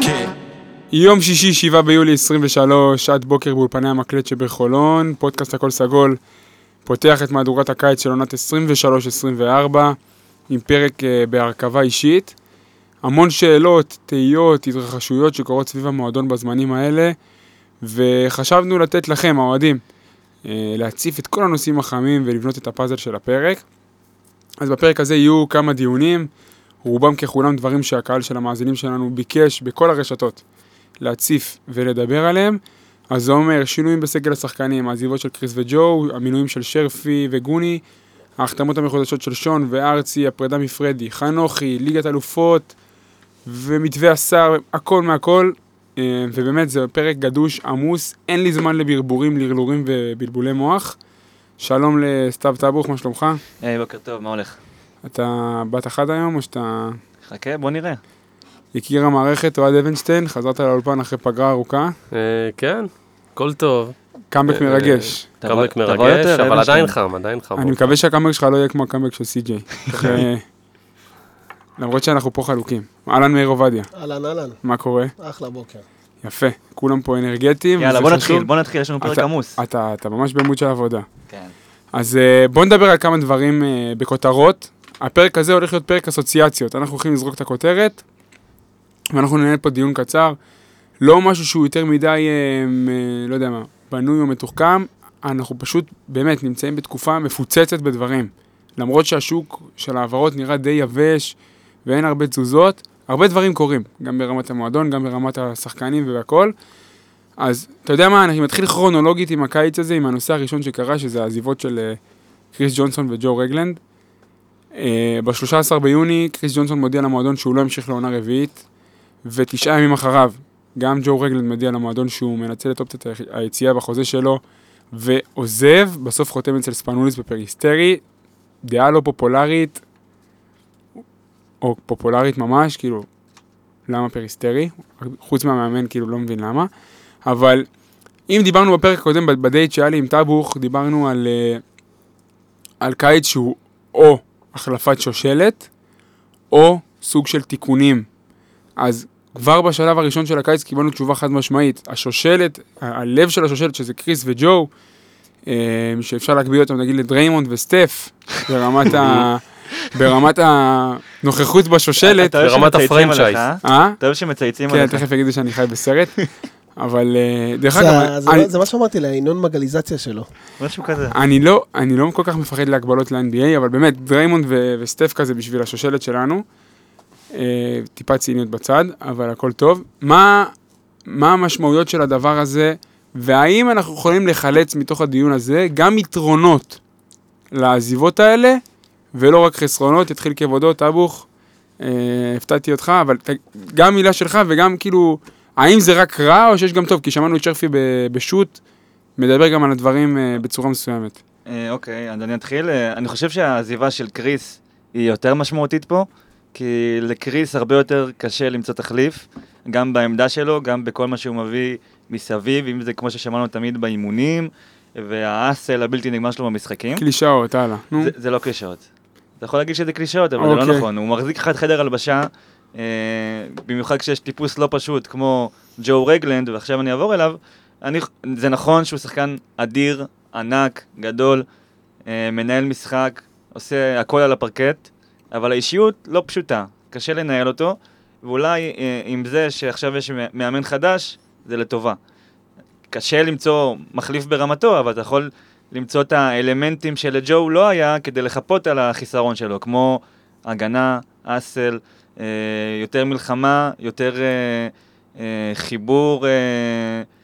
כן יום שישי, 7 ביולי 23, שעת בוקר באולפני המקלט שבחולון, פודקאסט הכל סגול, פותח את מהדורת הקיץ של עונת 23-24, עם פרק אה, בהרכבה אישית. המון שאלות, תהיות, התרחשויות שקורות סביב המועדון בזמנים האלה, וחשבנו לתת לכם, האוהדים, אה, להציף את כל הנושאים החמים ולבנות את הפאזל של הפרק. אז בפרק הזה יהיו כמה דיונים, רובם ככולם דברים שהקהל של המאזינים שלנו ביקש בכל הרשתות להציף ולדבר עליהם. אז זה אומר שינויים בסגל השחקנים, העזיבות של קריס וג'ו, המינויים של שרפי וגוני, ההחתמות המחודשות של שון וארצי, הפרידה מפרדי, חנוכי, ליגת אלופות ומתווה השר, הכל מהכל. אה, ובאמת זה פרק גדוש, עמוס, אין לי זמן לברבורים, לרלורים ובלבולי מוח. שלום לסתיו טבוך, מה שלומך? היי, בוקר טוב, מה הולך? אתה בת אחד היום או שאתה... חכה, בוא נראה. יקיר המערכת, אוהד אבנשטיין, חזרת לאולפן אחרי פגרה ארוכה, אה, כן, הכל טוב. קאמבק אה, מרגש. קאמבק מרגש, אבל. עדיין חם, עדיין חם. אני מקווה שהקאמבק שלך לא יהיה כמו הקאמבק של סי.ג'יי. אחרי- למרות שאנחנו פה חלוקים. אהלן מאיר עובדיה, אהלן אהלן, מה קורה? אחלה בוקר. יפה, כולם פה אנרגטיים. יאללה, בוא. נתחיל, בוא נתחיל, יש לנו פרק אתה- עמוס. אתה ממש בעמוד של עבודה. כן. אז אה, בוא נדבר על כמה דברים אה, בכותרות. הפרק הזה הולך להיות פרק אסוציאציות. אנחנו הולכים לזרוק את הכותרת, ואנחנו ננהל פה דיון קצר. לא משהו שהוא יותר מדי, אה, לא יודע מה, בנוי או מתוחכם. אנחנו פשוט באמת נמצאים בתקופה מפוצצת בדברים. למרות שהשוק של ההעברות נראה די יבש ואין הרבה תזוזות, הרבה דברים קורים, גם ברמת המועדון, גם ברמת השחקנים והכל. אז אתה יודע מה, אני מתחיל כרונולוגית עם הקיץ הזה, עם הנושא הראשון שקרה, שזה העזיבות של אה, קריס ג'ונסון וג'ו רגלנד. אה, ב-13 ביוני קריס ג'ונסון מודיע למועדון שהוא לא ימשיך לעונה רביעית, ותשעה ימים אחריו, גם ג'ו רגלנד מודיע למועדון שהוא מנצל את אופציית היציאה בחוזה שלו, ועוזב, בסוף חותם אצל ספנוליס בפריסטרי, דעה לא פופולרית, או פופולרית ממש, כאילו, למה פריסטרי? חוץ מהמאמן, כאילו, לא מבין למה. אבל אם דיברנו בפרק הקודם, בדייט שהיה לי עם טאבוך, דיברנו על, אה, על קיץ שהוא או החלפת שושלת, או סוג של תיקונים. אז כבר בשלב הראשון של הקיץ קיבלנו תשובה חד משמעית. השושלת, ה- הלב של השושלת, שזה קריס וג'ו, אה, שאפשר להקביל אותם נגיד לדריימונד וסטף, ברמת, ה, ברמת הנוכחות בשושלת. ברמת שמצייצים הפרנצ'ייז. אה? אה? אתה אוהב שמצייצים כן, עליך. תכף יגידו שאני חי בסרט. אבל אה, דרך זה- אגב, זה אני- מה- זה מה שאמרתי, להינון מגליזציה שלו. משהו כזה. אני לא, אני לא כל כך מפחד להגבלות ל-NBA, אבל באמת, דריימונד ו- וסטף כזה בשביל השושלת שלנו. אה, טיפה ציניות בצד, אבל הכל טוב. מה, מה המשמעויות של הדבר הזה, והאם אנחנו יכולים לחלץ מתוך הדיון הזה גם יתרונות לעזיבות האלה, ולא רק חסרונות, יתחיל כבודו, טאבוך, אה, הפתעתי אותך, אבל גם מילה שלך וגם כאילו, האם זה רק רע או שיש גם טוב? כי שמענו את שרפי בשו"ת, מדבר גם על הדברים אה, בצורה מסוימת. אה, אוקיי, אז אני אתחיל. אה, אני חושב שהעזיבה של קריס היא יותר משמעותית פה, כי לקריס הרבה יותר קשה למצוא תחליף, גם בעמדה שלו, גם בכל מה שהוא מביא מסביב, אם זה כמו ששמענו תמיד באימונים, והאסל הבלתי נגמר שלו במשחקים. קלישאות, הלאה. זה, זה לא קלישאות. אתה יכול להגיד שזה קלישאות, אבל זה לא אוקיי. נכון. הוא מחזיק לך את חדר הלבשה, במיוחד כשיש טיפוס לא פשוט כמו ג'ו רגלנד, ועכשיו אני אעבור אליו. אני, זה נכון שהוא שחקן אדיר, ענק, גדול, אה, מנהל משחק, עושה הכל על הפרקט, אבל האישיות לא פשוטה, קשה לנהל אותו, ואולי אה, עם זה שעכשיו יש מאמן חדש, זה לטובה. קשה למצוא מחליף ברמתו, אבל אתה יכול למצוא את האלמנטים שלג'ו לא היה כדי לחפות על החיסרון שלו, כמו הגנה, אסל, אה, יותר מלחמה, יותר אה, אה, חיבור, אה,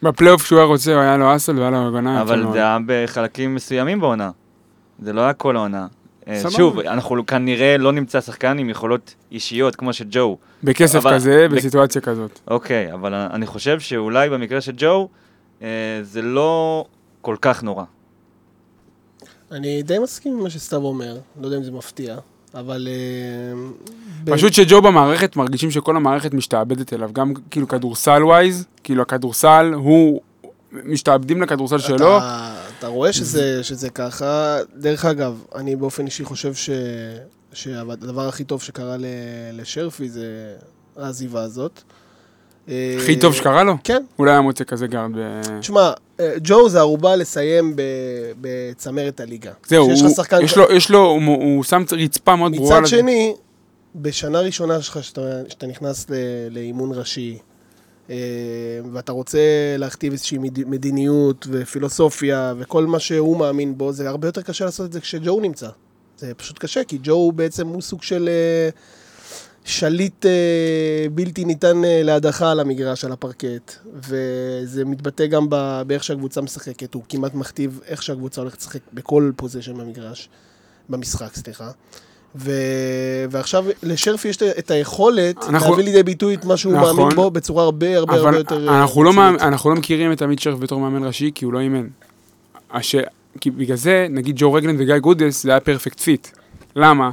בפלייאוף שהוא היה רוצה, היה לו אסל והיה לו הגנה. אבל. זה היה בחלקים מסוימים בעונה. זה לא היה כל העונה. אה. שוב, אנחנו כנראה לא נמצא שחקן עם יכולות אישיות כמו שג'ו. בכסף אבל- כזה, ב- בסיטואציה כזאת. אוקיי, אבל אני חושב שאולי במקרה של ג'ו, אה, זה לא כל כך נורא. אני די מסכים עם מה שסתיו אומר, לא יודע אם זה מפתיע. אבל... אה, פשוט שג'ו במערכת, מרגישים שכל המערכת משתעבדת אליו, גם כאילו כדורסל ווייז, כאילו הכדורסל, הוא, משתעבדים לכדורסל שלו. אתה, אתה רואה שזה, שזה ככה. דרך אגב, אני באופן אישי חושב ש, שהדבר הכי טוב שקרה לשרפי זה העזיבה הזאת. הכי טוב שקרה לו? כן. אולי היה מוצא כזה גארד ב... תשמע, אה, ג'ו זה ערובה לסיים בצמרת הליגה. זהו, הוא- שחקן יש לו, יש לו, הוא, הוא שם רצפה מאוד ברורה. מצד. שני, בשנה ראשונה שלך, שאתה, שאתה נכנס ל, לאימון ראשי, אה, ואתה רוצה להכתיב איזושהי מד- מדיניות ופילוסופיה וכל מה שהוא מאמין בו, זה הרבה יותר קשה לעשות את זה כשג'ו נמצא. זה פשוט קשה, כי ג'ו בעצם הוא סוג של אה, שליט אה, בלתי ניתן אה, להדחה על המגרש, על הפרקט, וזה מתבטא גם ב- באיך שהקבוצה משחקת, הוא כמעט מכתיב איך שהקבוצה הולכת לשחק בכל פוזיישן במגרש, במשחק, סליחה. ו... ועכשיו לשרפי יש את היכולת אנחנו- להביא לידי ביטוי את מה שהוא נכון. מאמין בו בצורה הרבה הרבה הרבה יותר... אה, אנחנו לא. מאמ- אנחנו לא מכירים את עמית שרף בתור מאמן ראשי, כי הוא לא אימן. הש... כי בגלל זה, נגיד ג'ו רגלנד וגיא גודס, זה היה perfect fit. למה?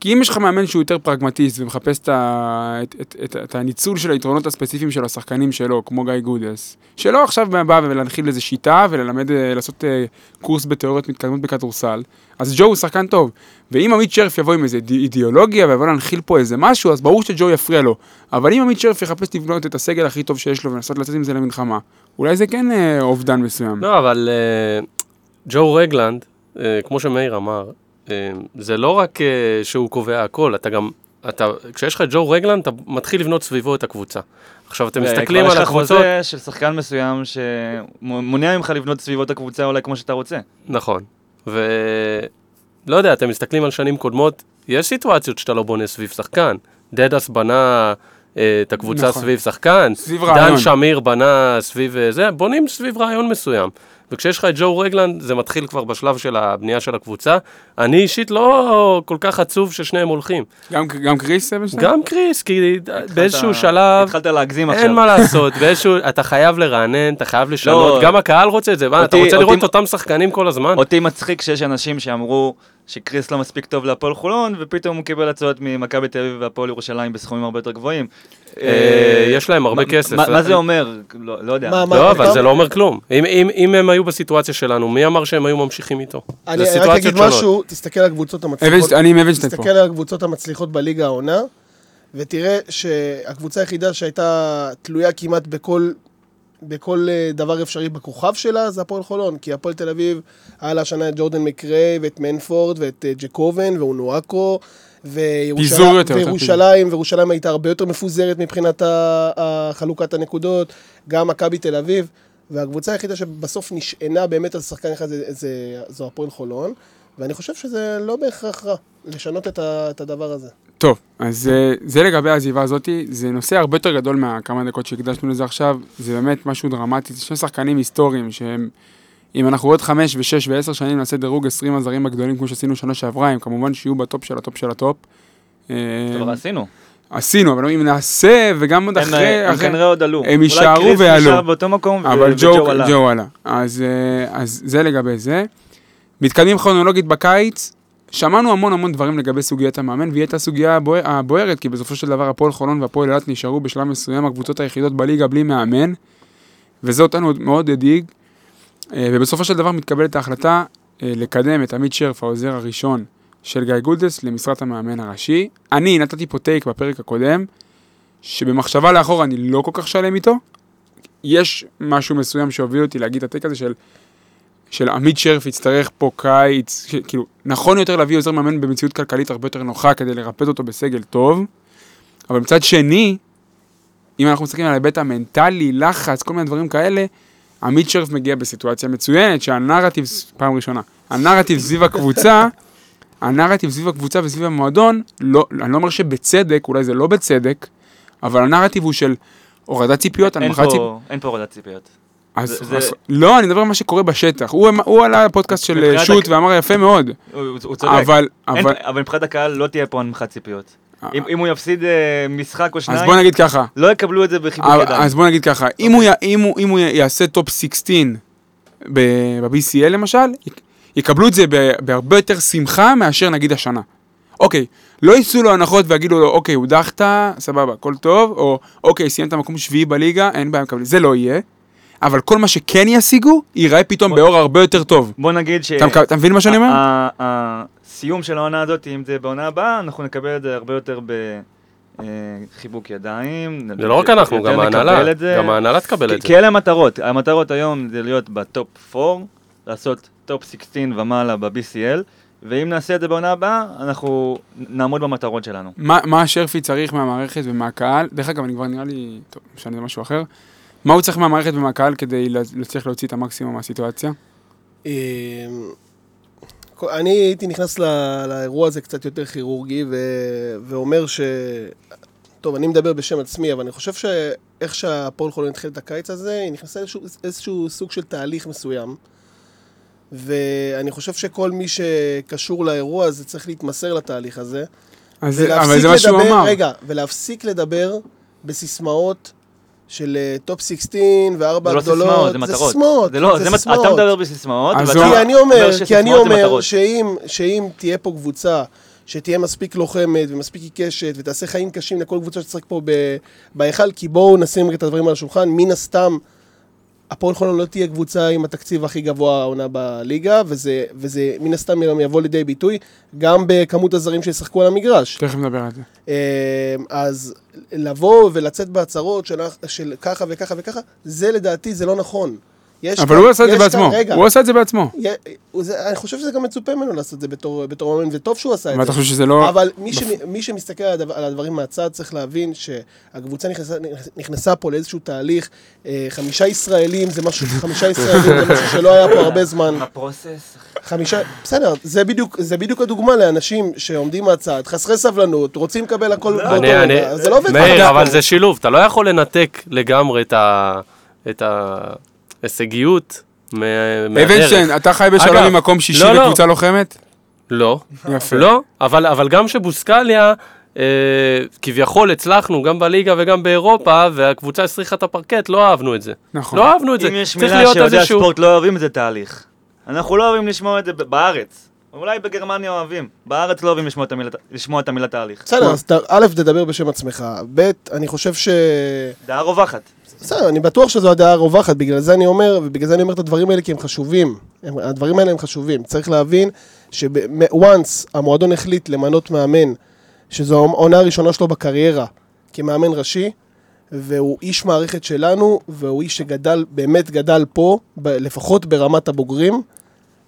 כי אם יש לך מאמן שהוא יותר פרגמטיסט ומחפש את, ה... את, את, את, את הניצול של היתרונות הספציפיים של השחקנים שלו, כמו גיא גודס, שלא עכשיו בא ולהנחיל איזה שיטה וללמד, אה, לעשות אה, קורס בתיאוריות מתקדמות בכדורסל, אז ג'ו הוא שחקן טוב. ואם עמית שרף יבוא עם איזה אידי- אידיאולוגיה ויבוא להנחיל פה איזה משהו, אז ברור שג'ו יפריע לו. אבל אם עמית שרף יחפש לבנות את הסגל הכי טוב שיש לו ולנסות לצאת עם זה למלחמה, אולי זה כן אה, אובדן מסוים. לא, אבל אה, ג'ו רגלנד, אה, כמו שמאיר אמר, זה לא רק אה, שהוא קובע הכל, אתה גם, אתה, כשיש לך את ג'ו רגלנד, אתה מתחיל לבנות סביבו את הקבוצה. עכשיו, אתם מסתכלים על יש לך הקבוצות... חוזה של שחקן מסוים שמונע ממך לבנות סביבות הקבוצה אולי כמו שאתה רוצה. נכון. ולא יודע, אתם מסתכלים על שנים קודמות, יש סיטואציות שאתה לא בונה סביב שחקן. דדס בנה אה, את הקבוצה נכון. סביב שחקן, סביב רעיון. דן שמיר בנה סביב אה, זה, בונים סביב רעיון מסוים. וכשיש לך את ג'ו רגלנד, זה מתחיל כבר בשלב של הבנייה של הקבוצה. אני אישית לא כל כך עצוב ששניהם הולכים. גם, גם קריס אבנשטיין? גם קריס, כי באיזשהו התחלת- שלב... התחלת להגזים עכשיו. אין מה לעשות, באיזשהו, אתה חייב לרענן, אתה חייב לשנות, לא. גם הקהל רוצה את זה, מה, אתה אותי- רוצה לראות אותי- את אותם שחקנים כל הזמן? אותי מצחיק שיש אנשים שאמרו שקריס לא מספיק טוב להפועל חולון, ופתאום הוא קיבל הצעות ממכבי תל אביב והפועל ירושלים בסכומים הרבה יותר גבוהים. אה, יש להם הרבה כסף. מה- מה זה אומר? לא לא יודע. לא, אבל זה לא אומר כלום. אם- אם אם הם היו בסיטואציה שלנו, מי אמר שהם היו ממשיכים איתו? אני זה רק סיטואציות אגיד שונות. משהו, תסתכל על הקבוצות המצליחות. אבנשטיין- אני עם אבנשטיין פה. תסתכל על הקבוצות המצליחות בליגה העונה, ותראה שהקבוצה היחידה שהייתה תלויה כמעט בכל, בכל אה, דבר אפשרי בכוכב שלה, זה הפועל חולון. כי הפועל תל אביב, היה לה השנה את ג'ורדן מקריי, ואת מנפורד, ואת אה, ג'קובן, ואונואקו. יותר, וירושלים, וירושלים הייתה הרבה יותר מפוזרת מבחינת חלוקת הנקודות, גם מכבי תל אביב, והקבוצה היחידה שבסוף נשענה באמת על שחקן אחד זה, זה, זו הפועל חולון, ואני חושב שזה לא בהכרח רע, לשנות את, ה, את הדבר הזה. טוב, אז אה, זה לגבי העזיבה הזאתי, זה נושא הרבה יותר גדול מהכמה דקות שהקדשנו לזה עכשיו, זה באמת משהו דרמטי, זה שני שחקנים היסטוריים שהם, אם אנחנו עוד חמש ושש ועשר שנים נעשה דירוג 20 הזרים הגדולים כמו שעשינו שנה שעברה, הם כמובן שיהיו בטופ של הטופ של הטופ. אה, כבר עשינו. עשינו, אבל אם נעשה, וגם עוד הם אחרי, הם אחרי- כנראה עוד עלו. הם יישארו אולי קריס ויעלו. נשאר באותו מקום, אבל וג'ו ג'ו עלה. ג'ו עלה. אז, אה, אז זה לגבי זה. מתקדמים כרונולוגית בקיץ, שמענו המון המון דברים לגבי סוגיית המאמן, והיא הייתה סוגיה הבוער- הבוערת, כי בסופו של דבר הפועל חולון והפועל אילת נשארו בשלב מסוים הקבוצות היחידות בליגה בלי מאמן, וזה אותנו מאוד הדאיג. אה, ובסופו של דבר מתקבלת ההחלטה אה, לקדם את עמית שרף, העוזר הראשון של גיא גולדס, למשרת המאמן הראשי. אני נתתי פה טייק בפרק הקודם, שבמחשבה לאחור אני לא כל כך שלם איתו. יש משהו מסוים שהוביל אותי להגיד את הטייק הזה של, של עמית שרף יצטרך פה קיץ, ש- כאילו, נכון יותר להביא עוזר מאמן במציאות כלכלית הרבה יותר נוחה כדי לרפד אותו בסגל טוב, אבל מצד שני, אם אנחנו מסתכלים על ההיבט המנטלי, לחץ, כל מיני דברים כאלה, עמית שרף מגיע בסיטואציה מצוינת, שהנרטיב, פעם ראשונה, הנרטיב סביב הקבוצה, הנרטיב סביב הקבוצה וסביב המועדון, לא, אני לא אומר שבצדק, אולי זה לא בצדק, אבל הנרטיב הוא של הורדת ציפיות, אין. פה- אין פה הורדת ציפיות. אז, זה- אז, לא, אני מדבר על מה שקורה בשטח. הוא, אמ- הוא עלה לפודקאסט של מבחינת שוט הק- ואמר יפה מאוד, הוא הוא צודק. אבל, אין- אבל, אבל מבחינת הקהל לא תהיה פה הנמכת ציפיות. אה, אם אם הוא יפסיד אה, משחק או אז שניים, בוא נגיד ככה, לא יקבלו את זה בחיבוק אבל- ידיים. אז בוא נגיד ככה, אם הוא אם הוא- אם הוא יעשה טופ 16 ב-BCL למשל, יק- יקבלו את זה בהרבה יותר שמחה מאשר נגיד השנה. אוקיי, לא יעשו לו הנחות ויגידו לו, אוקיי, הודחת, סבבה, הכל טוב, או אוקיי, סיימת מקום שביעי בליגה, אין בעיה, מקבלים. זה לא יהיה. אבל כל מה שכן ישיגו, ייראה פתאום באור הרבה יותר טוב. בוא נגיד ש... אתה מק- אתה מבין מה שאני אומר? ה- ה- הסיום של העונה הזאת, אם זה בעונה הבאה, אנחנו נקבל את זה הרבה יותר בחיבוק ידיים. זה לא רק אנחנו, גם ההנהלה. גם ההנהלה תקבל את זה. כי אלה המטרות. המטרות היום זה להיות בטופ 4, לעשות טופ 16 ומעלה ב-BCL, ואם נעשה את זה בעונה הבאה, אנחנו נעמוד במטרות שלנו. מה, מה שרפי צריך מהמערכת ומהקהל, דרך אגב, אני כבר נראה לי, טוב, משנה משהו אחר. מה הוא צריך מהמערכת ומהקהל כדי לה- להצליח להוציא את המקסימום מהסיטואציה? אמ, אני הייתי נכנס לא- לאירוע הזה קצת יותר כירורגי, ו- ואומר ש... טוב, אני מדבר בשם עצמי, אבל אני חושב שאיך שהפועל חולון התחיל את הקיץ הזה, היא נכנסה לאיזשהו איזשהו סוג של תהליך מסוים. ואני חושב שכל מי שקשור לאירוע הזה צריך להתמסר לתהליך הזה. אז זה- אבל זה מה שהוא אמר. רגע, ולהפסיק לדבר בסיסמאות של אה, טופ 16 וארבע זה לא. סיסמאות, זה מטרות. סיסמאות, זה לא, זה זה סיסמאות. אתה מדבר בסיסמאות, הוא- כי אני אומר, כי אני זה אומר. שאם, תהיה פה קבוצה שתהיה מספיק לוחמת ומספיק עיקשת ותעשה חיים קשים לכל קבוצה שתשחק פה בהיכל, כי בואו נשים את הדברים על השולחן, מן הסתם הפועל חולון לא תהיה קבוצה עם התקציב הכי גבוה העונה בליגה, וזה, וזה מן הסתם יבוא לידי ביטוי גם בכמות הזרים שישחקו על המגרש. תכף נדבר על זה. אה, אז לבוא ולצאת בהצהרות של, של ככה וככה וככה, זה לדעתי זה לא נכון. יש אבל כאן- הוא עשה את זה בעצמו. רגע, הוא עשה את זה בעצמו. זה- אני חושב שזה גם מצופה ממנו לעשות את זה בתור בתור מאמן, וטוב שהוא עשה את זה. חושב שזה לא... אבל מי, ש, מי שמסתכל על, הדבר, על הדברים מהצד צריך להבין שהקבוצה נכנסה, נכנסה פה לאיזשהו תהליך, אה, חמישה ישראלים זה משהו, חמישה ישראלים זה משהו שלא היה פה הרבה זמן. הפרוסס. חמישה, בסדר, זה בדיוק, זה בדיוק הדוגמה לאנשים שעומדים מהצד, חסרי סבלנות, רוצים לקבל הכל באותו רגע, זה לא עובד מאיר. אבל זה שילוב, אתה לא יכול לנתק לגמרי את ה- מהדרך. אבנשטיין, אתה חי בשלום עם מקום שישי לא, לא. בקבוצה לוחמת? לא, יפה. לא, אבל, אבל גם שבוסקליה, אה, כביכול הצלחנו גם בליגה וגם באירופה, והקבוצה הסריחה את הפרקט, לא אהבנו את זה. נכון. לא אהבנו את זה. אם יש מילה שאוהדי הספורט לא אוהבים את זה תהליך. אנחנו לא אוהבים לשמוע את זה ב- בארץ. אולי בגרמניה אוהבים. בארץ לא אוהבים לשמוע את המילה- לשמוע את המילה תהליך. בסדר, אז ת- א', תדבר בשם עצמך, ב', אני חושב ש... דעה רווחת. בסדר, אני בטוח שזו הדעה הרווחת, בגלל זה אני אומר, ובגלל זה אני אומר את הדברים האלה כי הם חשובים. הם, הדברים האלה הם חשובים. צריך להבין ש-once המועדון החליט למנות מאמן, שזו העונה הראשונה שלו בקריירה כמאמן ראשי, והוא איש מערכת שלנו, והוא איש שגדל, באמת גדל פה, ב- לפחות ברמת הבוגרים.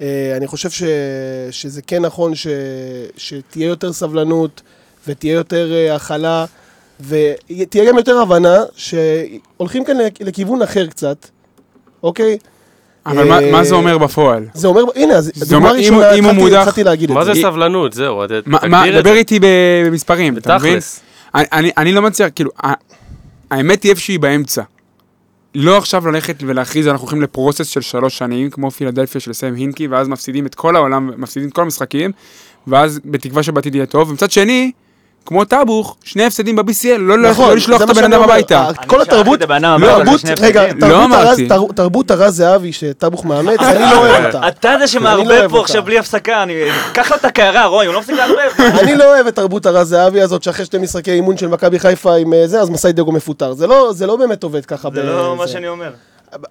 אה, אני חושב ש, שזה כן נכון ש, שתהיה יותר סבלנות ותהיה יותר אה, הכלה ותהיה גם יותר הבנה שהולכים כאן לכ- לכיוון אחר קצת, אוקיי? אבל מה- אה, מה זה אומר בפועל? זה אומר, הנה, אז זה דוגמה אומר, אם- ראשונה, התחלתי- להגיד את מה זה. זה סבלנות? זהו, תגדיר את דבר זה. איתי במספרים, אתה מבין? אני- אני אני לא מצליח, כאילו, האמת היא איפשהי באמצע. לא עכשיו ללכת ולהכריז, אנחנו הולכים לפרוסס של שלוש שנים, כמו פילדלפיה של סם הינקי, ואז מפסידים את כל העולם, מפסידים את כל המשחקים, ואז בתקווה שבעתיד יהיה טוב, ומצד שני, כמו טאבוך, שני הפסדים ב-BCL, לא לא- נכון, לא לשלוח זה את הבן אדם. הביתה. כל התרבות, לא, רגע. תרבות לא הרז- תרבות הרז זהבי שטבוך מאמץ, אני לא אוהב אותה. אתה זה שמערבב פה. עכשיו בלי הפסקה, אני... קח לו את הקערה, רוי, הוא לא מפסיק לערבב. אני לא אוהב את תרבות הרז זהבי הזאת, שאחרי שתי משחקי אימון של מכבי חיפה עם אה, זה, אז מסאי דגו מפוטר. זה לא- זה לא באמת עובד ככה. זה לא מה. שאני אומר.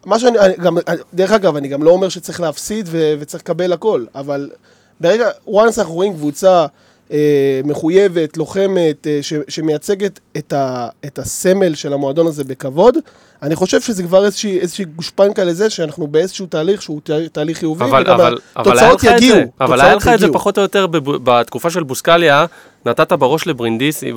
מה שאני, אני גם, דרך אגב, אני גם לא אומר שצריך להפסיד ו, וצריך לקבל הכל, אבל ברגע, once אנחנו רואים קבוצה אה, מחויבת, לוחמת, אה, ש, שמייצגת את, ה, את הסמל של המועדון הזה בכבוד, אני חושב שזה כבר איזושהי, איזושהי גושפנקה לזה שאנחנו באיזשהו תהליך שהוא תה- תהליך חיובי, אבל, וגם אבל, אבל התוצאות את יגיעו. זה, אבל היה לך את זה. פחות או יותר בב- בתקופה של בוסקליה, נתת בראש לברינדיסי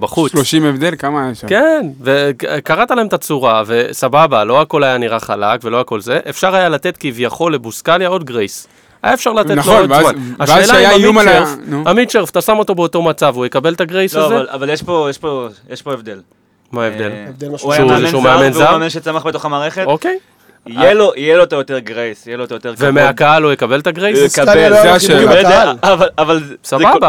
בחוץ. 30 הבדל, כמה היה שם? כן, וקראת להם את הצורה, וסבבה, לא הכל היה נראה חלק ולא הכל זה, אפשר היה לתת כביכול לבוסקליה עוד גרייס. היה אפשר לתת לו נכון, עוד ואז- זמן. ואז השאלה שהיה אם איום עמית על ה- שרף, נו. עמית שרף, אתה שם אותו באותו מצב, הוא יקבל את ה grace לא, הזה? אבל- אבל יש פה- יש פה- יש פה הבדל. מה ההבדל? אה, הוא. היה מאמן זר, והוא? מאמן שצמח בתוך המערכת. אוקיי. יהיה לו- יהיה לו את היותר grace, יהיה לו את היותר כבוד. ומהקהל הוא יקבל את הוא ה grace? בוסקליה יקבל. לא זה לו השאלה. אבל-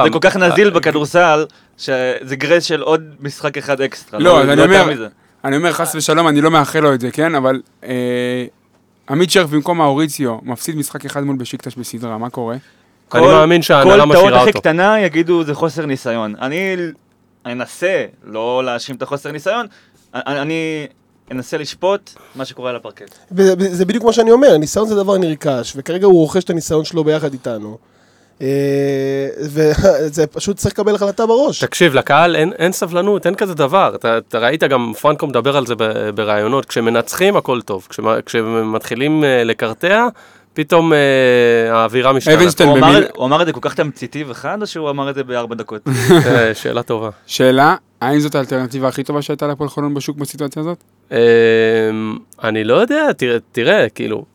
זה- כל כך נזיל בכדורסל, שזה grace של עוד משחק אחד אקסטרה. לא, אני אומר, מזה. אני אומר חס ושלום, אני לא מאחל לו את זה, כן? אבל אה, עמית שרף במקום מאוריציו מפסיד משחק אחד מול בשיקטש בסדרה, מה קורה? אני מאמין שההנהלה כל טעות משאירה הכי אותו. קטנה יגידו זה חוסר ניסיון. אני אנסה לא להאשים את החוסר ניסיון, אני, אני אנסה לשפוט מה שקורה על הפרקט. זה בדיוק מה שאני אומר, ניסיון זה דבר נרכש, וכרגע הוא רוכש את הניסיון שלו ביחד איתנו. אה, וזה פשוט צריך לקבל החלטה בראש. תקשיב, לקהל אין, אין סבלנות, אין כזה דבר. אתה, אתה ראית גם, פרנקו מדבר על זה ב- בראיונות, כשמנצחים הכל טוב, כשמ- כשמתחילים אה, לקרטע, פתאום אה, האווירה משתנה. אבנשטיין הוא אמר, במיל... הוא אמר את זה כל כך תמציתי וחד, או שהוא אמר את זה בארבע דקות? אה, שאלה טובה. שאלה, האם זאת האלטרנטיבה הכי טובה שהייתה להפועל חולון בשוק בסיטואציה הזאת? אה, אני לא יודע, תראה, תראה כאילו,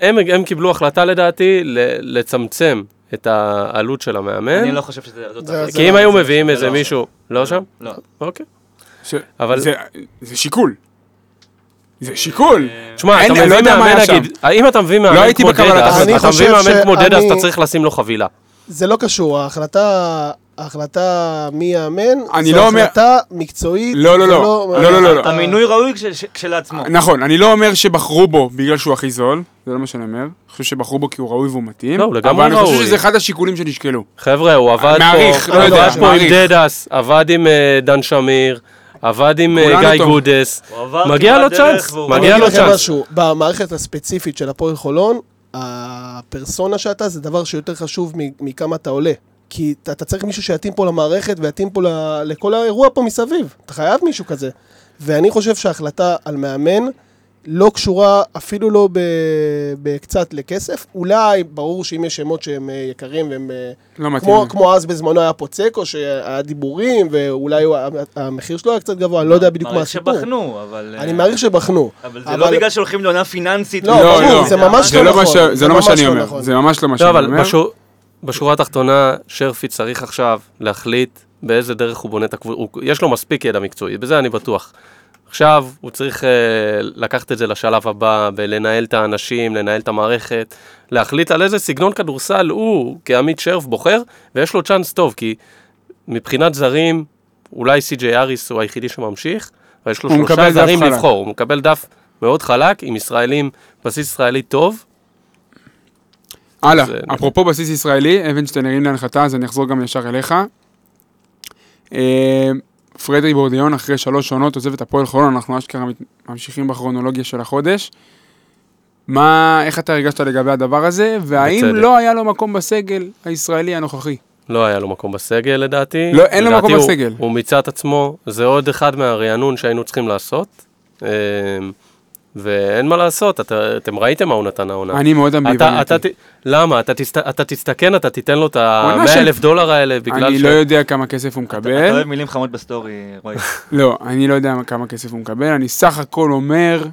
הם, הם קיבלו החלטה לדעתי לצמצם את העלות של המאמן. אני לא חושב שזה... זה- החלטה. כי אם לא- היו זה- מביאים זה איזה לא מישהו, לא שם? לא. אוקיי. ש... אבל- זה, זה שיקול. זה שיקול. תשמע, אין- אתה אני לא מביא יודע מה מאמן, שם. נגיד, אם אתה מביא מאמן הייתי כמו. אני אתה מביא מאמן כמו שאני- דדס, אתה צריך לשים לו חבילה. זה לא קשור, ההחלטה, ההחלטה מי יאמן, אני זו לא אומר- החלטה מקצועית. לא, לא, זה לא. לא, לא, לא, לא. המינוי ראוי כש- כשלעצמו. נכון, אני לא אומר שבחרו בו בגלל שהוא הכי זול, זה לא מה שאני אומר. אני חושב שבחרו בו כי הוא ראוי והוא מתאים. לא, הוא לגמרי אבל אני חושב ראוי. שזה אחד השיקולים שנשקלו. חבר'ה, הוא עבד מעריך, פה, לא הוא יודע, עבד פה עם. דדס, עבד עם אה, דן שמיר, עבד עם אה, גיא. גודס. מגיע לו צ'אנס, מגיע לו צ'אנס. משהו, במערכת הספציפית של הפועל חולון, הפרסונה שאתה זה דבר שיותר חשוב מכמה אתה עולה. כי אתה, צריך מישהו שיתאים פה למערכת ויתאים פה ל, לכל האירוע פה מסביב. אתה חייב מישהו כזה. ואני חושב שההחלטה על מאמן לא קשורה אפילו לא ב, בקצת לכסף. אולי, ברור שאם יש שמות שהם אה, יקרים והם... אה, לא מתאים. כמו, כמו אז בזמנו היה פוצקו, שהיה דיבורים, ואולי הוא- המחיר שלו היה קצת גבוה, אני לא יודע בדיוק מה מעריך הסיפור. שבחנו, אבל... אני מעריך שבחנו. אבל זה לא בגלל שהולכים לעונה פיננסית. לא, לא, ברור, לא. זה ממש לא לא נכון. זה זה לא מה שאני לא אומר. נכון. זה ממש לא מה לא, שאני אבל אומר. בשור- בשורה התחתונה, שרפי צריך עכשיו להחליט באיזה דרך הוא בונה את הקבוצה. יש לו מספיק ידע מקצועי, בזה אני בטוח. עכשיו הוא צריך אה, לקחת את זה לשלב הבא, ולנהל את האנשים, לנהל את המערכת, להחליט על איזה סגנון כדורסל הוא כעמית שרף בוחר, ויש לו צ'אנס טוב, כי מבחינת זרים, אולי סי.ג'יי אריס הוא היחידי שממשיך, ויש לו הוא שלושה זרים. לבחור, הוא מקבל דף מאוד חלק, עם ישראלים, בסיס ישראלי טוב, הלאה, זה- אפרופו בסיס ישראלי, אבנשטיין הרים להנחתה, אז אני אחזור גם ישר אליך. אה, פרדרי בורדיון, אחרי שלוש עונות, עוזב את הפועל חולון, אנחנו אשכרה ממשיכים בכרונולוגיה של החודש. מה, איך אתה הרגשת לגבי הדבר הזה, והאם בצדק. לא היה לו מקום בסגל הישראלי הנוכחי? לא היה לו מקום בסגל לדעתי. לא, אין לו מקום הוא- בסגל. הוא מיצה את עצמו, זה עוד אחד מהרענון שהיינו צריכים לעשות. ואין מה לעשות, אתה, אתם ראיתם מה הוא נתן העונה. אני מאוד אתה, אמביוולנטי. אתה, למה? אתה, תסת, אתה תסתכן, אתה תיתן לו את עונה ה-100 של- אלף דולר האלה בגלל אני ש... לא יודע כמה כסף הוא אתה אתה מקבל. אוהב מילים חמות בסטורי, רועי. לא, אני לא יודע כמה כסף הוא מקבל, אני סך הכל אומר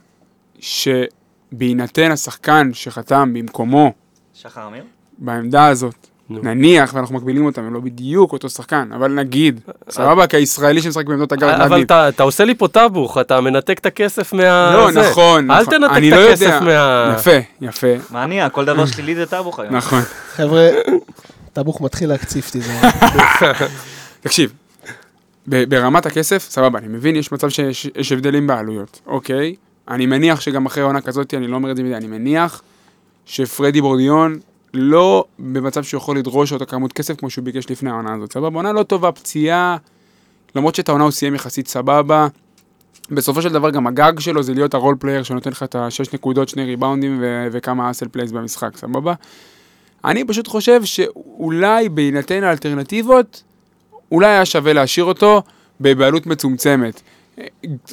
שבהינתן השחקן שחתם במקומו שחר אמיר? בעמדה הזאת. נניח, ואנחנו מקבילים אותם, הם לא בדיוק אותו שחקן, אבל נגיד, סבבה, כישראלי שמשחק בעמדות הגארד אבל להגיד. אתה, אתה עושה לי פה טאבוך, אתה מנתק את הכסף מה... לא, זה. נכון, אל נכון. תנתק את לא הכסף יודע. מה... יפה, יפה, מה נהיה? כל דבר שלילי זה טאבוך היום. נכון. חבר'ה, טבוך מתחיל להקציף אותי. זה- תקשיב, ב- ברמת הכסף, סבבה, אני מבין, יש מצב שיש יש הבדלים בעלויות, אוקיי? אני מניח שגם אחרי עונה כזאת, אני לא אומר את זה מדי, אני מניח שפרדי בורדיון לא במצב שהוא יכול לדרוש אותה כמות כסף כמו שהוא ביקש לפני העונה הזאת, סבבה? עונה לא טובה, פציעה, למרות שאת העונה הוא סיים יחסית סבבה. בסופו של דבר גם הגג שלו זה להיות ה role player שנותן לך את השש נקודות, שני ריבאונדים ו- וכמה hustle plays במשחק, סבבה? אני פשוט חושב שאולי בהינתן האלטרנטיבות, אולי היה שווה להשאיר אותו בבעלות מצומצמת.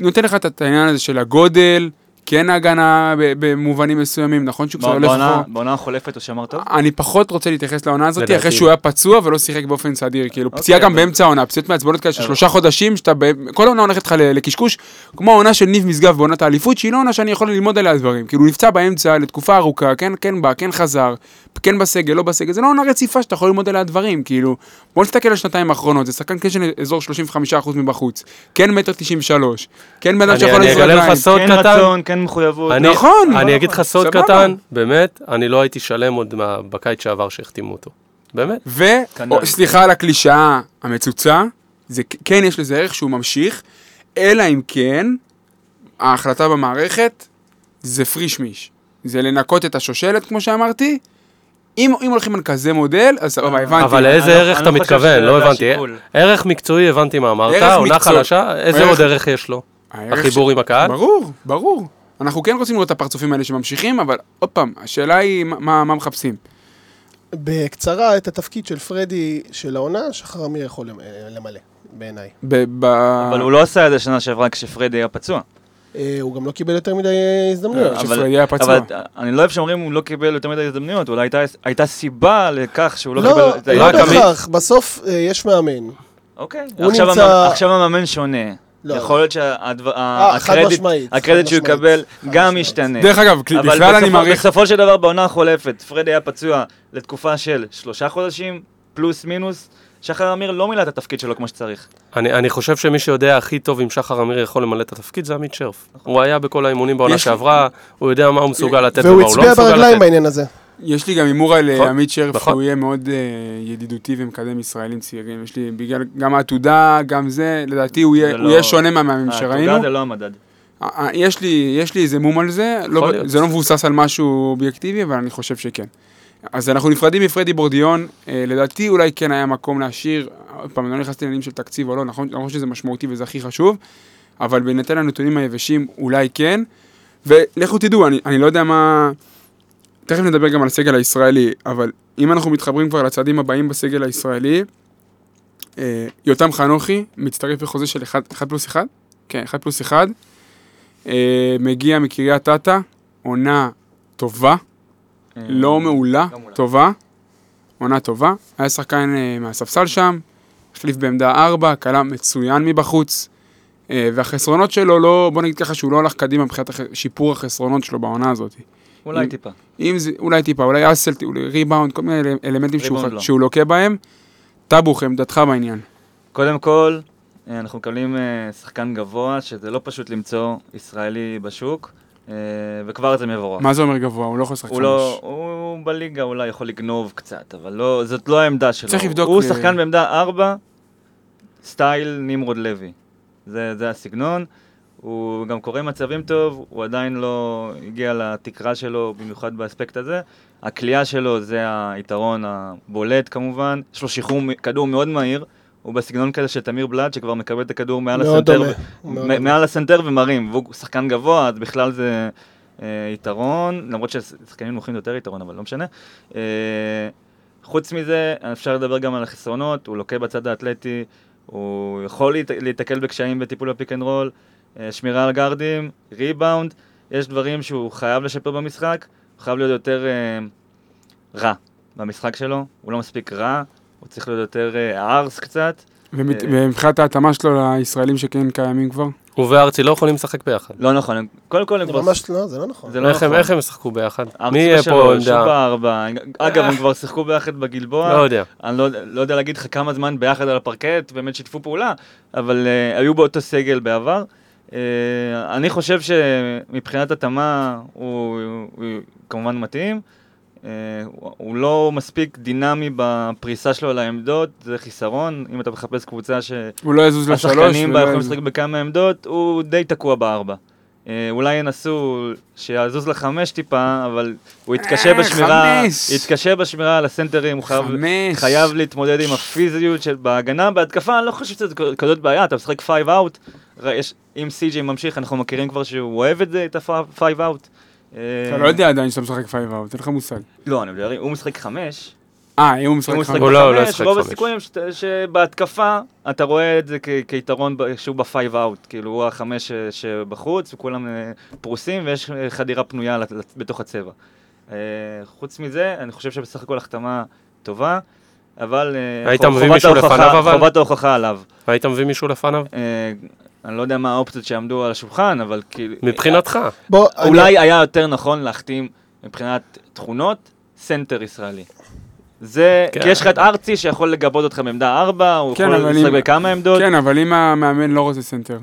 נותן לך את העניין הזה של הגודל, כן הגנה במובנים מסוימים, נכון שהוא קצת הולך אחורה. בעונה החולפת הוא שמר טוב? אני פחות רוצה להתייחס לעונה הזאת. אחרי שהוא היה פצוע ולא שיחק באופן סדיר, כאילו אוקיי, פציעה גם אבל- באמצע העונה, פציעות מעצבנות כאלה של אבל- שלושה חודשים, שאתה, כל העונה הולכת לך לקשקוש, כמו העונה של ניב משגב בעונת האליפות, שהיא לא עונה שאני יכול ללמוד עליה דברים, כאילו נפצע באמצע לתקופה ארוכה, כן, כן בא, כן חזר, כן בסגל, לא בסגל, זה לא עונה רציפה שאתה יכול ללמוד עליה דברים, כאילו, בוא נסתכל על השנתיים האחרונות, זה שחקן כן של אזור 35% מבחוץ, כן מטר 93, כן בן אדם אני- שיכול לזרוק. סוד כן קטן. רצון, כן מחויבות. אני, נכון, אני אגיד לך סוד. קטן, באמת, אני לא הייתי שלם עוד מה- בקיץ שעבר שהחתימו אותו. באמת. ו... כנ"ל. או, סליחה על הקלישאה המצוצה, זה כן יש לזה ערך שהוא ממשיך, אלא אם כן, ההחלטה במערכת זה פריש מיש. זה לנקות את השושלת, כמו שאמרתי, אם אם הולכים על כזה מודל, אז סבבה, הבנתי. אבל אני לאיזה לא- ערך אני אתה לא מתכוון? לא הבנתי. ערך מקצועי הבנתי מה אמרת, עונה. חלשה, איזה ערך עוד ערך יש לו? הערך החיבור ש- עם הקהל? ברור, ברור. אנחנו כן רוצים לראות את הפרצופים האלה שממשיכים, אבל עוד פעם, השאלה היא מה- מה מה מחפשים. בקצרה, את התפקיד של פרדי של העונה, שחר אמיר יכול למ- למלא, בעיניי. ב- ב- אבל הוא לא עשה את זה שנה שעברה כשפרדי היה פצוע. אה, הוא גם לא קיבל יותר מדי הזדמנויות. אה, אבל- שפרדי היה פצוע. אבל אני לא אוהב שאומרים הוא לא קיבל יותר מדי הזדמנויות, אולי הייתה- הייתה סיבה לכך שהוא לא לא, קיבל לא. עמית- בהכרח, בסוף אה, יש מאמן. אוקיי, עכשיו נמצא- המאמן- עכשיו המאמן שונה. לא. יכול להיות אה, שהקרדיט שהוא יקבל גם. משתנה. דרך אגב, אבל בכלל אני מעריך... בסופו של דבר בעונה החולפת, פרדי היה פצוע לתקופה של שלושה חודשים, פלוס מינוס. שחר אמיר לא מילא את התפקיד שלו כמו שצריך. אני, אני חושב שמי שיודע הכי טוב אם שחר אמיר יכול למלא את התפקיד זה עמית שרף. הוא היה בכל האימונים בעונה יש- שעברה, הוא יודע מה הוא מסוגל לתת והוא ומה הוא לא הצביע מסוגל ברגליים לתת. בעניין הזה. יש לי גם הימור על נכון, אה, עמית שרף, נכון. שהוא יהיה מאוד אה, ידידותי ומקדם ישראלים צעירים. יש לי, בגלל גם העתודה, גם זה, לדעתי הוא יהיה זה הוא לא- יהיה שונה מהמאמנים שראינו. העתודה זה לא המדד. יש לי, יש לי איזה מום על זה, לא. זה לא מבוסס על משהו אובייקטיבי, אבל אני חושב שכן. אז אנחנו נפרדים מפרדי בורדיון, אה, לדעתי אולי כן היה מקום להשאיר, עוד פעם, לא נכנסתי לעניינים של תקציב או לא, נכון, למרות שזה משמעותי וזה הכי חשוב, אבל בהינתן הנתונים היבשים אולי כן, ולכו תדעו, אני, אני לא יודע מה, תכף נדבר גם על הסגל הישראלי, אבל אם אנחנו מתחברים כבר לצעדים הבאים בסגל הישראלי, אה, יותם חנוכי מצטרף לחוזה של 1 פלוס 1, כן, 1 פלוס 1, אה, מגיע מקריית אתא, עונה טובה, לא מעולה. טובה, עונה טובה. היה שחקן אה, מהספסל שם, החליף בעמדה 4, קלה מצוין מבחוץ, אה, והחסרונות שלו לא, בוא נגיד ככה שהוא לא הלך קדימה מבחינת שיפור החסרונות שלו בעונה הזאת. אולי אם- טיפה. אם זה, אולי טיפה, אולי אסל, אולי ריבאונד, כל מיני אל- אלמנטים שהוא, לא. שהוא לוקה בהם. טאבוך, עמדתך בעניין. קודם כל, אה, אנחנו מקבלים שחקן גבוה, שזה לא פשוט למצוא ישראלי בשוק, וכבר זה מבורך. מה זה אומר גבוה? הוא לא יכול לשחק הוא לא, הוא בליגה אולי יכול לגנוב קצת, אבל לא, זאת לא העמדה שלו. צריך לבדוק, הוא אה, שחקן בעמדה 4, סטייל נמרוד לוי. זה, זה הסגנון. הוא גם קורא מצבים טוב, הוא עדיין לא הגיע לתקרה שלו, במיוחד באספקט הזה. הכלייה שלו זה היתרון הבולט כמובן. יש לו שחרור כדור מאוד מהיר. הוא בסגנון כזה של תמיר בלאט, שכבר מקבל את הכדור מעל הסנטר, ו-. מעל הסנטר ומרים, והוא שחקן גבוה, אז בכלל זה אה, יתרון, למרות ששחקנים נוחים יותר יתרון, אבל לא משנה. אה, חוץ מזה, אפשר לדבר גם על החסרונות, הוא לוקה בצד האתלטי, הוא יכול להת- להיתקל בקשיים בטיפול ב pick and roll, אה, שמירה על גארדים, ריבאונד, יש דברים שהוא חייב לשפר במשחק, הוא חייב להיות יותר אה, רע במשחק שלו, הוא לא מספיק רע, הוא צריך להיות יותר אה, ארס קצת. ומת- אה. ומבחינת ההתאמה שלו לישראלים שכן קיימים כבר? הוא וארצי לא יכולים לשחק ביחד. לא נכון, קודם כל הם זה כבר... ממש לא, זה לא נכון. זה לא נכון. איך הם ישחקו ביחד? מי יהיה פה עמדה? בארבע. אגב, הם כבר שיחקו ביחד בגלבוע. לא יודע. אני לא, לא יודע להגיד לך כמה זמן ביחד על הפרקט, באמת שיתפו פעולה, אבל uh, היו באותו סגל בעבר. אני חושב שמבחינת התאמה הוא כמובן מתאים. Uh, הוא, לא מספיק דינמי בפריסה שלו על העמדות, זה חיסרון. אם אתה מחפש קבוצה. שהשחקנים בה יכולים לשחק בכמה עמדות, הוא די תקוע בארבע. אה, אולי ינסו שיזוז לחמש טיפה, אבל הוא יתקשה אה, בשמירה. יתקשה בשמירה על הסנטרים, הוא חייב. חייב להתמודד עם הפיזיות של בהגנה, בהתקפה, אני לא חושב שזה כזאת בעיה, אתה משחק five out, אם סי.ג'יי ממשיך, אנחנו מכירים כבר שהוא אוהב את זה, את ה five out. אתה לא יודע עדיין שאתה משחק five out, אין לך מושג. לא, אני יודע, הוא משחק חמש, אה, אם הוא משחק הוא חמש. משחק הוא לא- הוא לא ישחק רוב חמש. הסיכויים שבהתקפה אתה רואה את זה כיתרון שהוא ב five out, כאילו הוא החמש ש- שבחוץ וכולם אה, פרוסים ויש אה, חדירה פנויה בתוך הצבע. אה, חוץ מזה, אני חושב שבסך הכל החתמה טובה, אבל היית מביא מישהו לפניו, אבל? חובת ההוכחה עליו. היית מביא מישהו לפניו? אה, אני לא יודע מה האופציות שעמדו על השולחן, אבל כאילו... מבחינתך. בוא, אני- אולי היה יותר נכון להחתים מבחינת תכונות סנטר ישראלי. זה, כן. כי יש לך את ארצי שיכול לגבות אותך בעמדה 4, הוא כן, יכול אבל לשחק אם- בכמה עמדות. כן, אבל אם המאמן לא רוצה סנטר.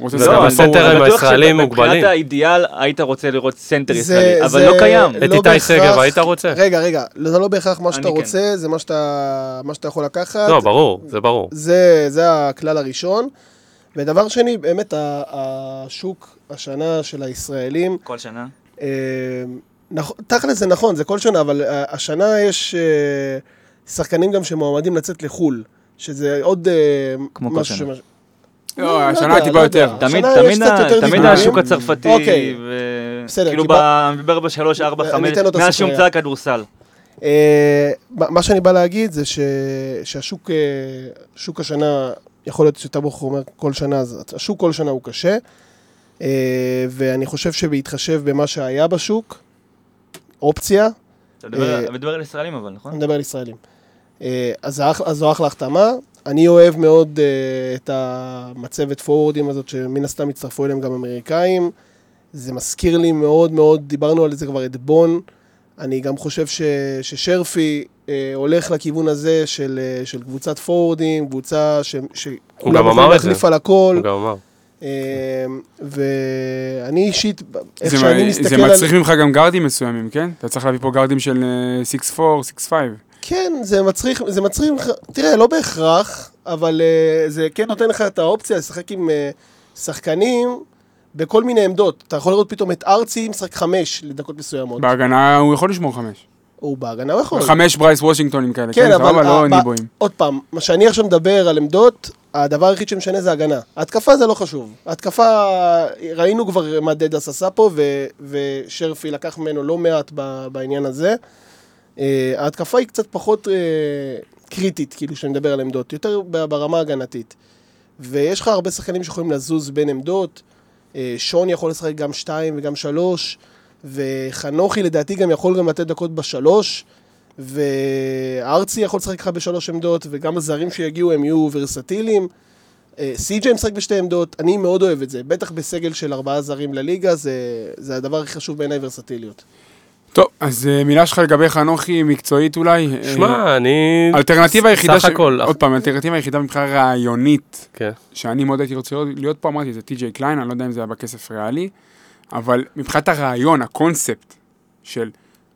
לא, אני בטוח הישראלים מוגבלים. האידיאל היית רוצה לראות סנטר ישראלי, אבל זה לא קיים. את לא איתי בהכרח- שגב היית רוצה? רגע, רגע, זה לא בהכרח מה שאתה אני כן. רוצה, זה מה שאתה יכול לקחת. לא, ברור, זה ברור. זה, זה הכלל הראשון. ודבר שני, באמת השוק השנה של הישראלים, כל שנה. נכון, תכל'ס זה נכון, זה כל שנה, אבל אה, השנה יש אה, שחקנים גם שמועמדים לצאת לחו"ל, שזה עוד כמו כל משהו שנה. שמש- לא, לא השנה יודע, טיפה לא יותר. תמיד, תמיד, תמיד. השוק הצרפתי, אוקיי. כאילו, מדבר בשלוש, ארבע, חמש, מאז. שהומצא הכדורסל. מה שאני בא להגיד זה שהשוק שוק השנה, יכול להיות שטבוך אומר כל שנה, אז השוק כל שנה הוא קשה, אה, ואני חושב שבהתחשב במה שהיה בשוק, אופציה, אתה מדבר- אה, על ישראלים אבל, נכון? אני מדבר על ישראלים. אה, אז זו אחלה החתמה. אני אוהב מאוד אה, את המצבת פורורדים הזאת, שמן הסתם הצטרפו אליהם גם אמריקאים. זה מזכיר לי מאוד מאוד, דיברנו על זה כבר, את בון. אני גם חושב ש, ששרפי אה, הולך לכיוון הזה של, אה, של קבוצת פורורדים, קבוצה ש, שכולם גם אמר יכולים את זה. להחליף על הכל. הוא גם אמר. אה, ואני אישית, איך זה שאני מסתכל זה על... מצריך ממך גם גארדים מסוימים, כן? אתה צריך להביא פה גארדים של אה, 6-4, 6-5. כן, זה מצריך, זה מצריך, ממך- תראה, לא בהכרח, אבל uh, זה כן נותן לך את האופציה לשחק עם uh, שחקנים בכל מיני עמדות. אתה יכול לראות פתאום את ארצי משחק חמש לדקות מסוימות. בהגנה הוא יכול לשמור חמש. הוא בהגנה, הוא יכול. חמש ברייס וושינגטונים כאלה, כן, כן, אבל... סבבה, לא ניבויים. עוד פעם, מה שאני עכשיו מדבר על עמדות, הדבר היחיד שמשנה זה הגנה. התקפה זה לא חשוב. התקפה, ראינו כבר מה דדס עשה פה, ו, ושרפי לקח ממנו לא מעט בעניין הזה. Uh, ההתקפה היא קצת פחות uh, קריטית, כאילו, כשאני מדבר על עמדות, יותר ברמה ההגנתית. ויש לך הרבה שחקנים שיכולים לזוז בין עמדות. Uh, שון יכול לשחק גם שתיים וגם שלוש, וחנוכי לדעתי גם יכול גם לתת דקות בשלוש. וארצי יכול לשחק לך בשלוש עמדות, וגם הזרים שיגיעו הם יהיו ורסטיליים. אה, סי.ג'יי משחק בשתי עמדות, אני מאוד אוהב את זה. בטח בסגל של ארבעה זרים לליגה, זה, זה הדבר הכי חשוב בעיניי, ורסטיליות. טוב, אז אה, מילה שלך לגבי חנוכי, מקצועית אולי. אה, שמע, אני... האלטרנטיבה היחידה, סך הכל, עוד פעם, האלטרנטיבה היחידה מבחינה רעיונית, כן. שאני מאוד הייתי רוצה להיות פה, אמרתי, זה טי.ג'יי קליין, אני לא יודע אם זה היה בכסף ריאלי, אבל מבחינת הרעיון, הקונספט של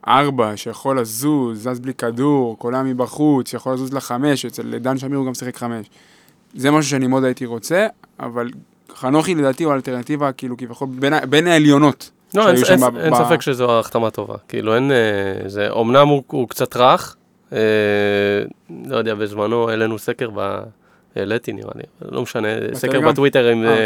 ארבע, שיכול לזוז, זז בלי כדור, קולע מבחוץ, שיכול לזוז לחמש, אצל דן שמיר הוא גם שיחק חמש. זה משהו שאני מאוד הייתי רוצה, אבל חנוכי לדעתי הוא האלטרנטיבה, כאילו, כביכול, בין העליונות. לא, אין, אין, ב- אין ספק שזו החתמה טובה. כאילו, אין... אה, זה, אמנם הוא, הוא קצת רך, אה, לא יודע, בזמנו העלינו סקר ב... העליתי נראה לי, לא משנה, סקר בטלגרם? בטוויטר עם אה, אה.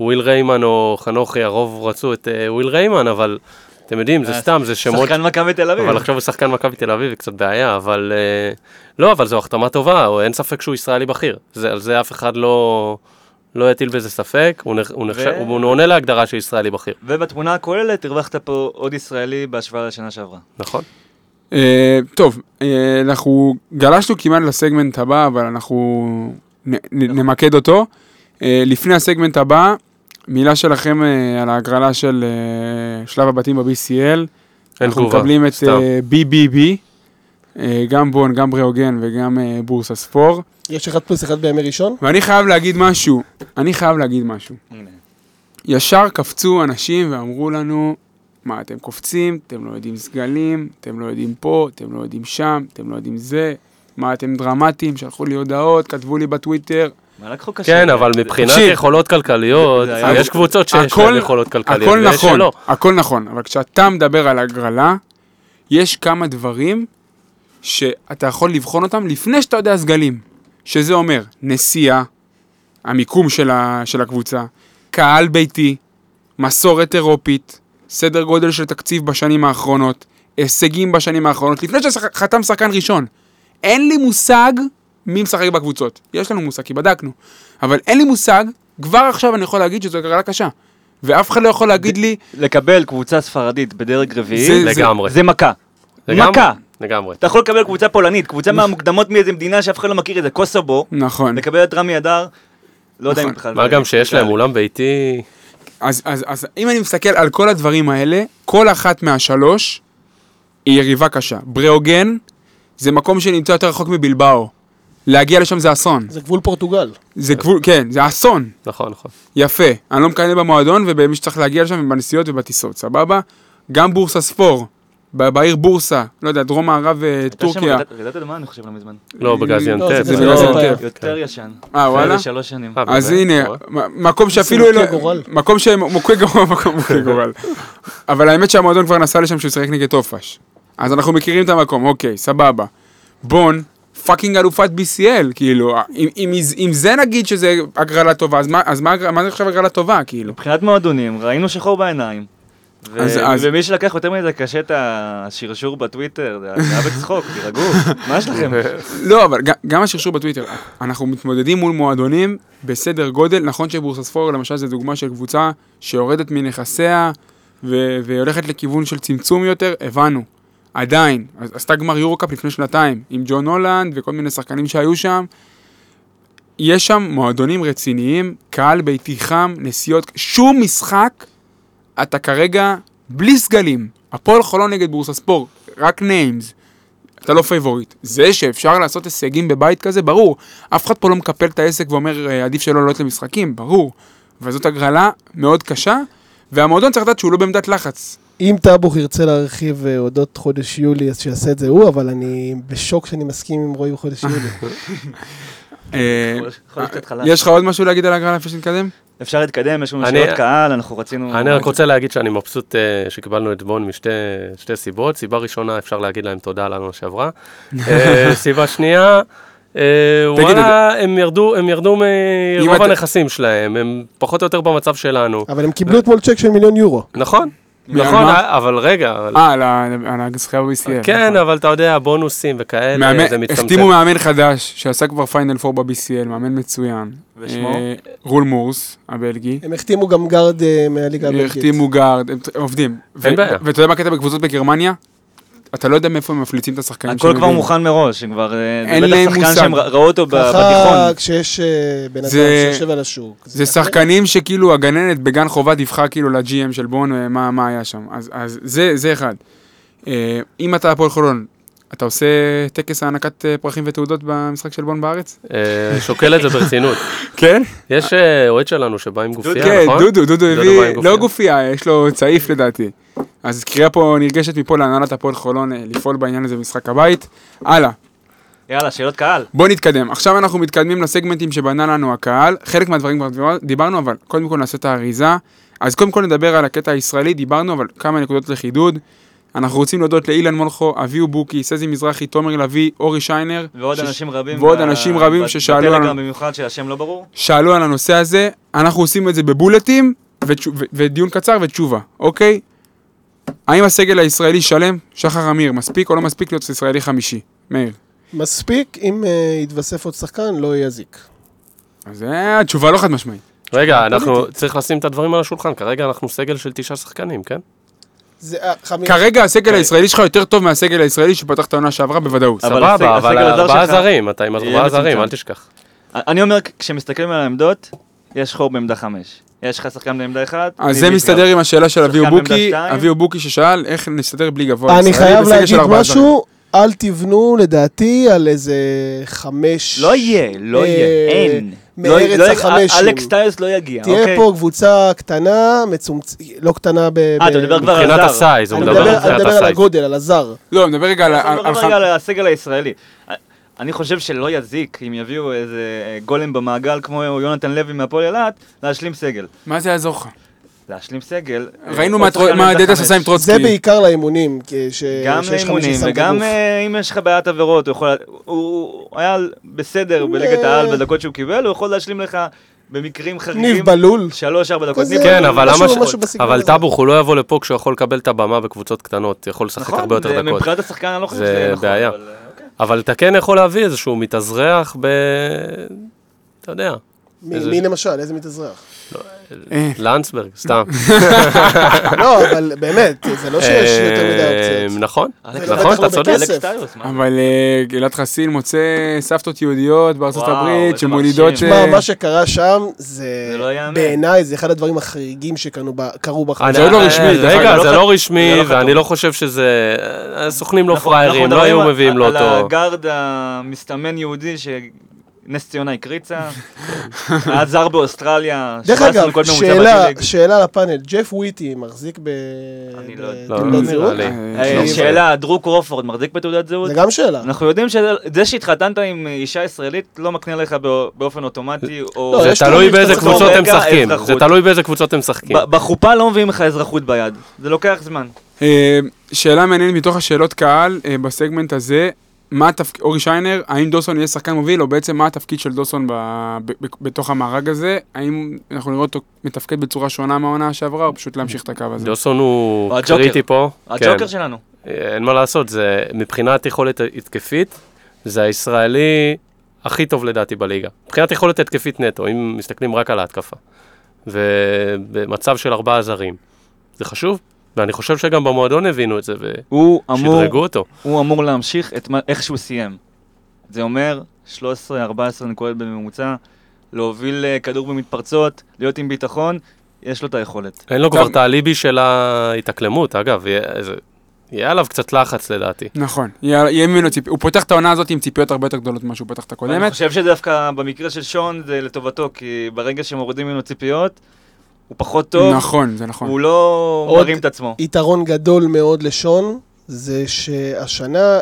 וויל ריימן או חנוכי, הרוב רצו את אה, וויל ריימן, אבל אתם יודעים, זה אה, סתם, זה שמות... שחקן מכבי תל אביב. אבל עכשיו הוא שחקן מכבי תל אביב, קצת בעיה, אבל... אה, לא, אבל זו החתמה טובה, או אין ספק שהוא ישראלי בכיר. זה, על זה אף אחד לא, לא יטיל בזה ספק, הוא, נח, הוא, נחשב, ו- הוא עונה להגדרה של ישראלי בכיר, ובתמונה הכוללת הרווחת פה עוד ישראלי בהשוואה לשנה שעברה. נכון? אה, טוב, אה, אנחנו גלשנו כמעט לסגמנט הבא, אבל אנחנו נ, נ, נמקד אותו. אה, לפני הסגמנט הבא, מילה שלכם אה, על ההגרלה של אה, שלב הבתים ב-BCL. אין אנחנו תגובה, מקבלים את. אה, BBB, גם בון, גם בריאוגן וגם אה, בורסה ספור. יש אחד פלוס אחד בימי ראשון? ואני חייב להגיד משהו, אני חייב להגיד משהו. הנה. ישר קפצו אנשים ואמרו לנו, מה, אתם קופצים, אתם לא יודעים סגלים, אתם לא יודעים פה, אתם לא יודעים שם, אתם לא יודעים זה, מה, אתם דרמטיים, שלחו לי הודעות, כתבו לי בטוויטר. מה לקחו קשה? כן, אבל מבחינת. יכולות כלכליות, יש קבוצות שיש להן יכולות כלכליות, הכל ויש נכון, שלא. הכל נכון, אבל כשאתה מדבר על הגרלה, יש כמה דברים שאתה יכול לבחון אותם לפני שאתה יודע סגלים. שזה אומר נסיעה, המיקום של, ה, של הקבוצה, קהל ביתי, מסורת אירופית, סדר גודל של תקציב בשנים האחרונות, הישגים בשנים האחרונות, לפני שחתם שחקן ראשון. אין לי מושג מי משחק בקבוצות. יש לנו מושג, כי בדקנו. אבל אין לי מושג, כבר עכשיו אני יכול להגיד שזו הגרלה קשה. ואף אחד לא יכול להגיד לי, לקבל קבוצה ספרדית בדרג רביעי, זה- לגמרי. זה מכה. לגמרי, מכה. לגמרי. אתה יכול לקבל קבוצה פולנית, קבוצה מהמוקדמות מאיזה מדינה שאף אחד לא מכיר את זה, קוסובו, נכון. לקבל את רמי אדר, לא יודע אם נכון. בכלל... מה גם שיש להם. אולם ביתי, אז, אז, אז אם אני מסתכל על כל הדברים האלה, כל אחת מהשלוש היא יריבה קשה. בריאוגן זה מקום שנמצא יותר רחוק מבלבאו. להגיע לשם זה אסון. זה גבול פורטוגל. זה גבול, כן, זה אסון. נכון, נכון. יפה. אני לא מקנא במועדון ובמי שצריך להגיע לשם ובנסיעות ובטיסות, סבבה? גם בורסה ספור, בעיר בורסה, לא יודע, דרום מערב אה, טורקיה. רעידת- אדמה, אני חושב, לא מזמן. לא, בגזיאנטף. לא, זה זה לא- בגזיאנטף. יותר ישן. אה, וואלה? שלוש שנים. אה, אז באמת? הנה, מקום שאפילו... לא-. מקום ש... מוכה גורל, מקום מוכה גורל. אבל האמת שהמועדון כבר נסע לשם שהוא שיחק נגד טופש. אז אנחנו מכירים את המקום, אוקיי, סבבה. בון, פאקינג אלופת BCL, כאילו, אם, אם, אם זה נגיד שזה הגרלה טובה, אז מה, אז מה, מה זה עכשיו הגרלה טובה, כאילו? מבחינת מועדונים, ראינו שחור בעיניים. ו- אז- אז- ומי שלקח יותר מדי קשה את השרשור בטוויטר, זה היה בצחוק, תירגעו, מה יש לכם? לא, אבל גם, השרשור בטוויטר, אנחנו מתמודדים מול מועדונים בסדר גודל, נכון שבורסספור למשל זה דוגמה של קבוצה שיורדת מנכסיה ו- והולכת לכיוון של צמצום יותר, הבנו. עדיין, עשתה גמר יורו-קאפ לפני שנתיים, עם ג'ון הולנד וכל מיני שחקנים שהיו שם. יש שם מועדונים רציניים, קהל ביתי חם, נסיעות, שום משחק, אתה כרגע בלי סגלים. הפועל חולון נגד בורסספור, רק names. אתה לא favorite. זה שאפשר לעשות הישגים בבית כזה, ברור. אף אחד פה לא מקפל את העסק ואומר, "אה, עדיף שלא לעלות למשחקים, ברור. אבל זאת הגרלה מאוד קשה, והמועדון צריך לדעת שהוא לא בעמדת לחץ. אם טאבוך ירצה להרחיב אה, אודות חודש יולי, אז שיעשה את זה הוא, אבל אני בשוק שאני מסכים עם רועי בחודש יולי. אה. יש לך עוד משהו להגיד על הגרלה לפני שנתקדם? אפשר להתקדם, יש לנו אני- שאלות קהל, אנחנו רצינו... אני רק רוצה להגיד שאני מבסוט אה, שקיבלנו את בון משתי שתי סיבות. סיבה ראשונה, אפשר להגיד להם תודה על העונה שעברה. אה, סיבה שנייה, אה, וואלה, הם ירדו, הם ירדו מרוב הנכסים שלהם, הם פחות או יותר במצב שלנו. אבל הם קיבלו אתמול צ'ק של מיליון יורו. נכון? נכון, אבל רגע, אה, על הזכייה ב-BCL. כן, אבל אתה יודע, בונוסים וכאלה, זה מצטמצם. החתימו מאמן חדש, שעשה כבר פיינל 4 ב-BCL, מאמן מצוין. ושמו? אה, רול מורס, הבלגי. הם החתימו גם guard אה, מהליגה הבלגית. החתימו גארד, הם עובדים. אין בעיה. ואתה יודע מה הקטע בקבוצות בגרמניה? אתה לא יודע מאיפה הם מפליצים את השחקנים הכל כבר. מוכן מראש, הם כבר... אה, אין זה להם בטח שחקן מושג. שהם ראו אותו בתיכון. ככה כשיש אה, בן אדם זה- שיושב על השוק. זה. שחקנים שכאילו הגננת בגן חובה דיווחה כאילו ל GM של בון מה, מה היה שם. אז, אז זה, זה אחד. אה, אם אתה הפועל חולון, אתה עושה טקס הענקת אה, פרחים ותעודות במשחק של בון בארץ? אה, שוקל את זה ברצינות. כן? יש אה, אוהד שלנו שבא עם גופייה, כן, נכון? דודו, דודו דודו הביא. לא גופייה, יש לו צעיף לדעתי. אז קריאה פה נרגשת מפה להנהלת הפועל חולון לפעול בעניין הזה במשחק הבית. הלאה. יאללה, שאלות קהל. בוא נתקדם. עכשיו אנחנו מתקדמים לסגמנטים שבנה לנו הקהל. חלק מהדברים כבר דיבר- דיברנו, אבל קודם כל נעשה את האריזה. אז קודם כל נדבר על הקטע הישראלי, דיברנו, אבל כמה נקודות לחידוד. אנחנו רוצים להודות לאילן מולכו, אביהו בוקי, סזי מזרחי, תומר לביא, אורי שיינר. ועוד ש- אנשים רבים. ועוד ב- אנשים רבים ב- ששאלו בטלגרם. במיוחד שהשם לא ברור. שאלו על הנושא הזה, אנחנו עושים את זה בבולטים, ותשו- ו- ודיון קצר ותשובה, אוקיי? האם הסגל הישראלי שלם? שחר אמיר, מספיק או לא מספיק להיות ישראלי חמישי? מאיר. מספיק, אם אה, יתווסף עוד שחקן, לא יזיק. אז אה, התשובה לא חד משמעית. רגע, אנחנו, צריך לשים את הדברים על השולחן, כרגע אנחנו סגל של תשעה שחקנים, כן? זה אה, חמי- כרגע הסגל הישראלי שלך יותר טוב מהסגל הישראלי שפתח את העונה שעברה בוודאות. סבבה, אבל ארבעה זרים, אתה עם ארבעה זרים. אל תשכח. אני אומר, כשמסתכלים על העמדות, יש חור בעמדה חמש. יש לך שחקן בעמדה אחת. אז זה. מסתדר עם השאלה של אביהו בוקי. אביהו בוקי ששאל איך נסתדר בלי גבוה אני ישראלי חייב בסגל להגיד של ארבעה זרים. משהו, אל תבנו לדעתי על איזה חמש... לא יהיה, לא אה, יהיה, אין. מארץ לא- לא- החמשים. אלכס טיוס לא יגיע, תהיה אוקיי? פה קבוצה קטנה, מצומצ... לא קטנה ב... אה, אתה מדבר כבר על מבחינת הזר. הסייז, הוא אני מדבר מדבר על אני מבחינת מדבר על. הגודל, על הזר. לא, מדבר רגע על... על- מדברים על- רגע על הסגל הישראלי. אני חושב שלא יזיק אם יביאו איזה גולם במעגל כמו יונתן לוי מהפועל אילת, להשלים סגל. מה זה יעזור לך? להשלים סגל. ראינו מה דדס. עשה עם טרוצקי. זה בעיקר לאימונים. גם לאימונים וגם. אה, אם יש לך בעיית עבירות, הוא יכול... הוא הוא היה בסדר בליגת אה. העל בדקות שהוא קיבל, הוא יכול להשלים לך במקרים חריגים. ניב בלול. שלוש, ארבע דקות. כן, בלול. אבל למה ש... אבל. טאבוך הוא לא יבוא לפה כשהוא יכול לקבל את הבמה בקבוצות קטנות, יכול לשחק נכון, הרבה יותר זה- דקות. מבחינת השחקן אני לא חושב זה שזה נכון. בעיה. אבל, אה, אוקיי. אבל אתה כן יכול להביא איזשהו מתאזרח ב... אתה יודע, מי למשל? איזה מתאזרח? אה, לנדסברג, סתם. לא, אבל באמת, זה לא שיש יותר מדי אה, אופציות. נכון, ולא נכון, בטח לא אתה צודק. אבל אה, גלעד חסין מוצא סבתות יהודיות בארצות הברית שמולידות... תשמע, אה, מה שקרה שם, זה לא. בעיניי, זה אחד הדברים החריגים שקרו בחיים. זה עוד לא רשמי, רגע. זה לא לא רשמי. ואני לא חושב שזה... הסוכנים לא נכון, פראיירים, אנחנו לא היו מביאים לו על אותו. הגארד המסתמן יהודי נס ציונה הקריצה, היה זר באוסטרליה, דרך 17 אגב, שאלה, לפאנל, ג'ף וויטי מחזיק ב- אני לא- לא, בתעודת לא זהות? אה, שאלה, דרו קרופורד מחזיק בתעודת זהות? זה גם שאלה. אנחנו יודעים שזה שהתחתנת עם אישה ישראלית לא מקנה לך בא- באופן אוטומטי, או... זה תלוי באיזה קבוצות הם משחקים. זה. תלוי באיזה קבוצות הם משחקים. בחופה לא מביאים לך אזרחות ביד, זה לוקח זמן. אה, שאלה מעניינת מתוך השאלות קהל אה, בסגמנט הזה, מה התפקיד, אורי שיינר, האם דוסון יהיה שחקן מוביל, או בעצם מה התפקיד של דוסון ב, ב, ב, בתוך המארג הזה? האם אנחנו נראה אותו מתפקד בצורה שונה מהעונה שעברה, או פשוט להמשיך את הקו הזה? דוסון הוא הוא הג'וקר. קריטי פה. הג'וקר כן. שלנו. אין מה לעשות, זה מבחינת יכולת התקפית, זה הישראלי הכי טוב לדעתי בליגה. מבחינת יכולת התקפית נטו, אם מסתכלים רק על ההתקפה. ובמצב של ארבעה זרים. זה חשוב, ואני חושב שגם במועדון הבינו את זה הוא אמור, ושדרגו אותו. הוא אמור להמשיך את מה- איך שהוא סיים. זה אומר 13-14 נקודות בממוצע, להוביל אה, כדור במתפרצות, להיות עם ביטחון, יש לו את היכולת. אין לו טוב. כבר את האליבי של ההתאקלמות, אגב, יהיה, זה- יהיה עליו קצת לחץ לדעתי. נכון, יהיה יהיה ממנו ציפ... הוא פותח את העונה הזאת עם ציפיות הרבה יותר גדולות ממה שהוא פתח את אני הקודמת. חושב שדווקא במקרה של שון זה לטובתו, כי ברגע שמורידים ממנו ציפיות, הוא פחות טוב, נכון, זה נכון. הוא לא עוד- מרים את עצמו. יתרון גדול מאוד לשון, זה שהשנה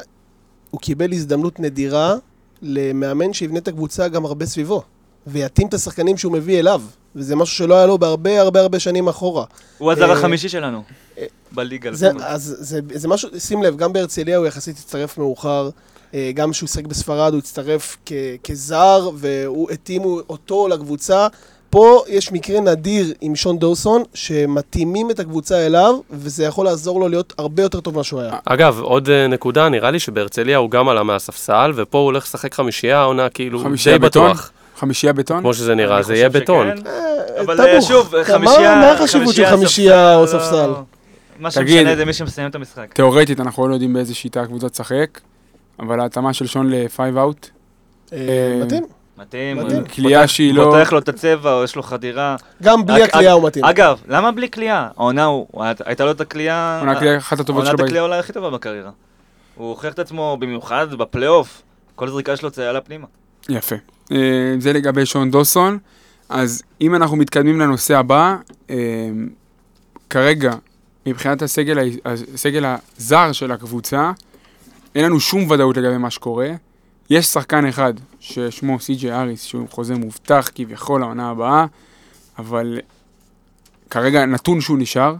הוא קיבל הזדמנות נדירה למאמן שיבנה את הקבוצה גם הרבה סביבו, ויתאים את השחקנים שהוא מביא אליו, וזה משהו שלא היה לו בהרבה הרבה הרבה שנים אחורה. הוא הזר אה, החמישי שלנו, אה, בליגה. זה. אז זה, זה משהו, שים לב, גם בהרצליה הוא יחסית הצטרף מאוחר, אה, גם כשהוא שיחק בספרד הוא הצטרף כ, כזר, והוא התאימו אותו לקבוצה. פה יש מקרה נדיר עם שון דורסון, שמתאימים את הקבוצה אליו, וזה יכול לעזור לו להיות הרבה יותר טוב ממה שהוא היה. אגב, עוד אה, נקודה, נראה לי שבהרצליה הוא גם עלה מהספסל, ופה הוא הולך לשחק חמישייה, העונה כאילו חמישייה די בטון? בטוח. חמישייה בטון? כמו שזה נראה, זה יהיה בטון. אה, אבל. אה, שוב, מה- חמישייה... מה החשיבות של חמישייה או ספסל? לא- מה תגיד. שמשנה זה מי שמסיים את המשחק. תאורטית אנחנו לא יודעים באיזה שיטה הקבוצה תשחק, אבל ההתאמה של שון ל-5 אאוט, אה, אה, מתאים. מתאים. קליעה שהיא לא- פותח לו את הצבע, או יש לו חדירה. גם בלי אג- הקליעה אג- הוא מתאים. אגב, למה בלי קליעה? העונה הוא, הייתה לו את הקליעה... עונה הקליעה אחת הטובות עונת שלו. הקליעה אולי הכי טובה בקריירה. הוא הוכיח את עצמו במיוחד בפלייאוף. כל זריקה שלו ציילה פנימה. יפה. אה, זה לגבי שון דוסון. אז אם אנחנו מתקדמים לנושא הבא, אה, כרגע, מבחינת הסגל, הסגל הזר של הקבוצה, אין לנו שום ודאות לגבי מה שקורה. יש שחקן אחד ששמו סי.ג'י אריס, שהוא חוזה מובטח כביכול לעונה הבאה, אבל כרגע נתון שהוא נשאר.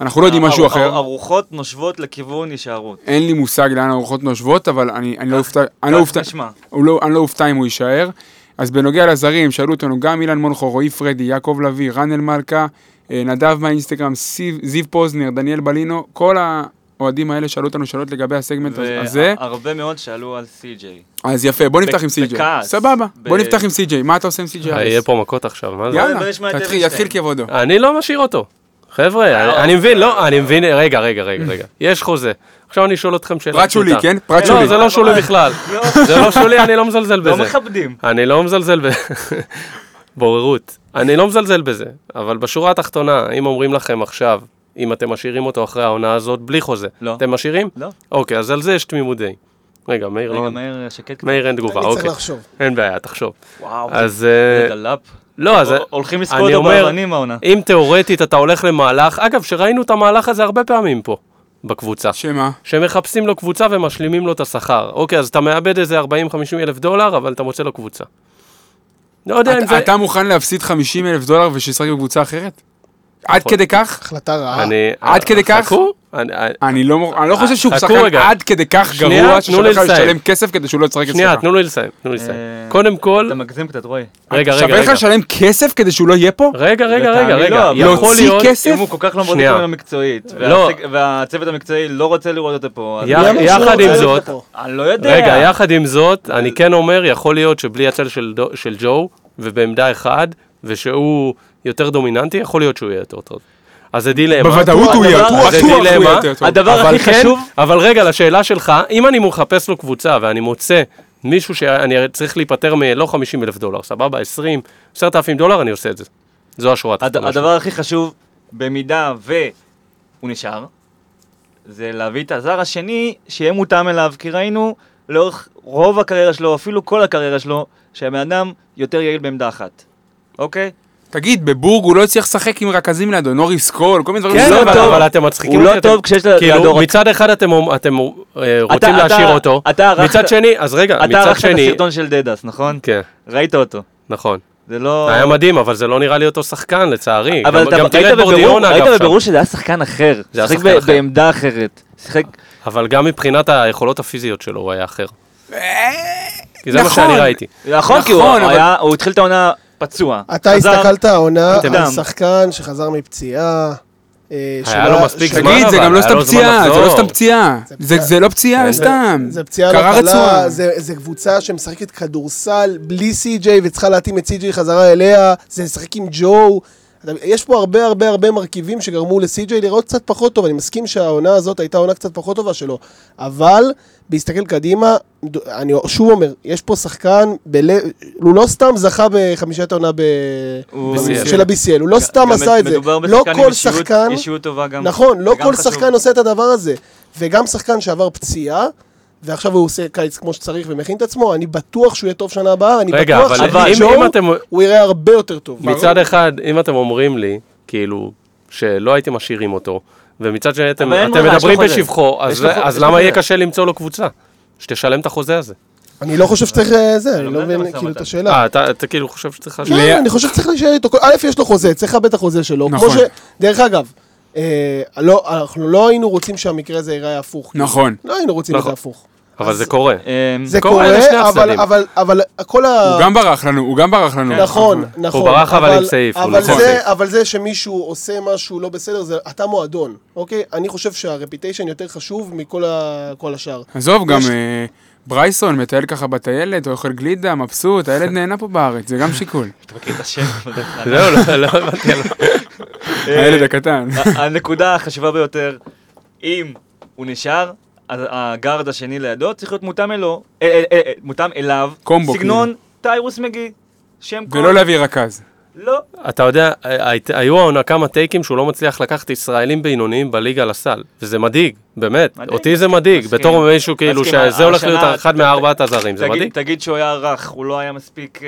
אנחנו לא יודעים משהו הר- אחר. הר- הרוחות נושבות לכיוון הישארות. אין לי מושג לאן הרוחות נושבות, אבל אני, לא אופתע, אני לא אופתע, לא, אני לא אופתע אם הוא יישאר. אז בנוגע לזרים, שאלו אותנו גם אילן מונחו, רועי פרדי, יעקב לביא, רן אלמלכה, אה, נדב מהאינסטגרם, זיו פוזנר, דניאל בלינו, כל האוהדים האלה שאלו אותנו שאלות לגבי הסגמנט הזה. והרבה מאוד שאלו על סי.ג'יי. אז יפה, בוא נפתח עם סי.ג'יי. בכעס. סבבה, בוא נפתח עם סי.ג'יי. מה אתה עושה עם סי.ג'יי? אה, יהיה פה מכות עכשיו, מה זה? יאללה, תתחיל. יתחיל כבודו. אני לא משאיר אותו. חבר'ה, אני- אני מבין, לא, אני מבין, רגע, רגע, רגע, רגע. יש חוזה. עכשיו אני שואל אתכם שאלה פרט שולי. כן? פרט לא, שולי. זה לא שולי בכלל. זה לא שולי, אני לא מזלזל לא בזה. מכבדים. אני לא מזלזל ב... בוררות. אני לא מזלזל בזה, אבל בשורה התחתונה, אם אומרים לכם עכשיו, אם אתם משאירים אותו אחרי העונה הזאת בלי חוזה, לא. אתם משאירים? לא. אוקיי, אז על זה יש תמימות דעים. רגע, מאיר לא... רגע, מאיר שקט. קצת. מאיר אין תגובה, אני צריך אוקיי. לחשוב. אין בעיה, תחשוב. וואו. אז... זה אה, דלאפ. לא, אז... הולכים לזכות אני אותו באבנים העונה. אם תיאורטית אתה הולך למהלך, אגב, שראינו את המהלך הזה הרבה פעמים פה, בקבוצה, שמה? שמחפשים לו קבוצה ומשלימים לו את השכר. אוקיי, אז אתה מאבד איזה 40-50 אלף דולר, אבל אתה מוצא לו קבוצה. לא יודע אם אתה- זה... אתה מוכן להפסיד 50 אלף דולר ושישחק בקבוצה אחרת? עד נכון. כדי כך? החלטה רעה. אני... עד כדי כך? אני- אני- אני לא, לא חושב שהוא שחקן רגע. עד כדי כך גרוע ששווה לך. לשלם כסף כדי שהוא לא ישחק אצלך. שנייה, תנו לי לסיים, תנו לי לסיים. אה, קודם כל, אתה מגזים קצת, רועי. רגע, רגע, שווה לך רגע. לשלם כסף כדי שהוא לא יהיה פה? רגע, רגע, רגע, רגע. לא, להוציא להיות... כסף? אם הוא כל כך לא מרוצה שנייה. ממנו מקצועית, לא. והסג- והצוות המקצועי לא רוצה לראות אותו פה, יחד עם זאת-? אני לא יודע. רגע, יחד עם זאת, אני כן אומר, יכול להיות שבלי הצל של ג'ו, ובעמדה אחד, ושהוא יותר דומיננטי, יכול להיות שהוא יהיה יותר טוב. אז זה דילמה. בוודאות הוא יהיה, בטוח זה הוא יהיה דילמה. יותר טוב. הדבר הכי כן, חשוב, אבל רגע, לשאלה שלך, אם אני מחפש לו קבוצה ואני מוצא מישהו שאני צריך להיפטר מלא 50 אלף דולר, סבבה, 20, 10 אלפים דולר, אני עושה את זה. זו השורה הד- התחתונה. הדבר הכי חשוב, במידה והוא נשאר, זה להביא את הזר השני שיהיה מותאם אליו, כי ראינו לאורך רוב הקריירה שלו, אפילו כל הקריירה שלו, שהבן אדם יותר יעיל בעמדה אחת. אוקיי? תגיד, בבורג הוא לא הצליח לשחק עם רכזים לידו, נוריס קול, כל מיני דברים. כן, לא. טוב. אבל אתם מצחיקים הוא לא אתם- טוב כשיש לידו כאילו, רק- מצד אחד אתם אומ- אתם אה, רוצים אתה- להשאיר אותו, אתה ערכת- מצד שני, אז רגע, אתה מצד ערכת את שני, הסרטון של דדס, נכון? כן, ראית אותו. נכון. זה לא... היה מדהים, אבל זה לא נראה לי אותו שחקן, לצערי. אבל גם- אתה גם תראה ראית את בורדיון, בבירור, ראית. בבירור שזה היה שחקן אחר. זה היה שחקן ב- אחר. בעמדה אחרת. שיחק... אבל גם מבחינת היכולות הפיזיות שלו הוא היה אחר. כי זה מה נכון. שאני ראיתי. נכון, כי הוא נכון, אבל- היה- הוא התחיל את העונה פצוע. אתה חזר- הסתכלת העונה על שחקן שחזר מפציעה. אה, היה לו מספיק זמן. תגיד, זה אבל, גם לא היה סתם פציעה, זה לא. סתם פציעה. זה לא פציעה סתם. זה פציעה לא קלה. זה, זה קבוצה שמשחקת כדורסל בלי סי.ג'יי וצריכה להתאים את סי.ג'יי חזרה אליה, זה לשחק עם ג'ו. יש פה הרבה הרבה הרבה מרכיבים שגרמו לסי.ג'יי לראות קצת פחות טוב, אני מסכים שהעונה הזאת הייתה עונה קצת פחות טובה שלו, אבל בהסתכל קדימה, אני שוב אומר, יש פה שחקן, בלב, הוא לא סתם זכה בחמישת העונה ב... של ה-BCL, הוא לא סתם עשה את זה. לא כל אישיות- שחקן... גם. נכון, לא כל חשוב. שחקן עושה את הדבר הזה. וגם שחקן שעבר פציעה, ועכשיו הוא עושה קיץ כמו שצריך ומכין את עצמו, אני בטוח שהוא יהיה טוב שנה הבאה, אני רגע, בטוח אבל אם- שג'ו, אם אתם... הוא יראה הרבה יותר טוב. מצד אחד, אם אתם אומרים לי, כאילו, שלא הייתם משאירים אותו, ומצד שני אתם אבל אתם יש מדברים. בשבחו, אז אז למה יהיה. קשה למצוא לו קבוצה? שתשלם את החוזה הזה. אני לא חושב שצריך אה, זה, אני לא מבין כאילו. את השאלה. אה, אתה אתה כאילו חושב שצריך? כן, אני חושב שצריך להישאר איתו. א', יש לו חוזה, צריך לכבד את החוזה שלו. כמו נכון. ש... דרך אגב, אה, לא- אנחנו לא היינו רוצים שהמקרה הזה ייראה הפוך. נכון. לא היינו רוצים את נכון. זה הפוך. אבל זה קורה. אמ, זה קורה לשני אבל- הצדדים. אבל- אבל כל ה... הוא גם ברח לנו, הוא גם ברח לנו. נכון, נכון. הוא ברח אבל עם סעיף, הוא אבל נכון. זה, אבל זה שמישהו עושה משהו לא בסדר, זה אתה מועדון, אוקיי? אני חושב שהרפיטיישן יותר חשוב מכל השאר. עזוב, גם אה, ברייסון מטייל ככה בטיילת, הוא אוכל גלידה, מבסוט, הילד נהנה פה בארץ, זה גם שיקול. אתה מכיר את השם? זהו, לא- לא הבנתי. על- הילד הקטן. ה- הנקודה החשובה ביותר, אם הוא נשאר, הגארד השני לידו צריך להיות מותאם אלו, אה, אה, אה, אה, מותאם אליו, קומבו, סגנון טיירוס מגי, שם קוד, ולא להביא רכז. לא, אתה יודע, היו העונה כמה טייקים שהוא לא מצליח לקחת ישראלים בינוניים בליגה לסל, וזה מדאיג, באמת. מדהים. אותי זה מדאיג, מסכים. בתור מישהו כאילו מסכים, שזה הולך להיות אחד מארבעת הזרים, זה מדהיג. תגיד שהוא היה רך, הוא לא היה מספיק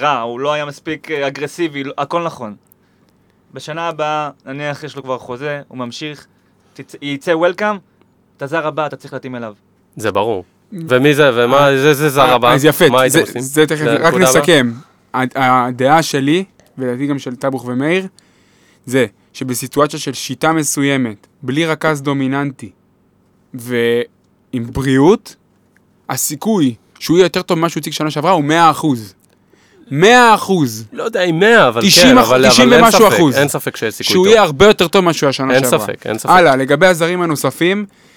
רע, הוא לא היה מספיק אגרסיבי, לא- הכל נכון. בשנה הבאה, נניח יש לו כבר חוזה, הוא ממשיך, יצא וולקאם, את הזר הבא אתה צריך להתאים אליו. זה ברור. ומי זה, ומה, זה זה זר הבא? אז יפה, מה הייתם זה- עושים? זה תכף, רק? נסכם. הדעה שלי, ולדעתי גם של טבוך ומאיר, זה שבסיטואציה של שיטה מסוימת, בלי רכז דומיננטי ועם בריאות, הסיכוי שהוא יהיה יותר טוב ממה שהוא הציג שנה שעברה הוא 100 אחוז. 100 אחוז. לא יודע אם 100, אבל 90 כן, אבל 90 אבל אין ספק, אחוז. אין ספק שיש סיכוי שהוא טוב. יהיה הרבה יותר טוב ממה שהוא היה שנה אין שעברה. ספק, אין ספק. הלאה, לגבי הזרים הנוספים, אה,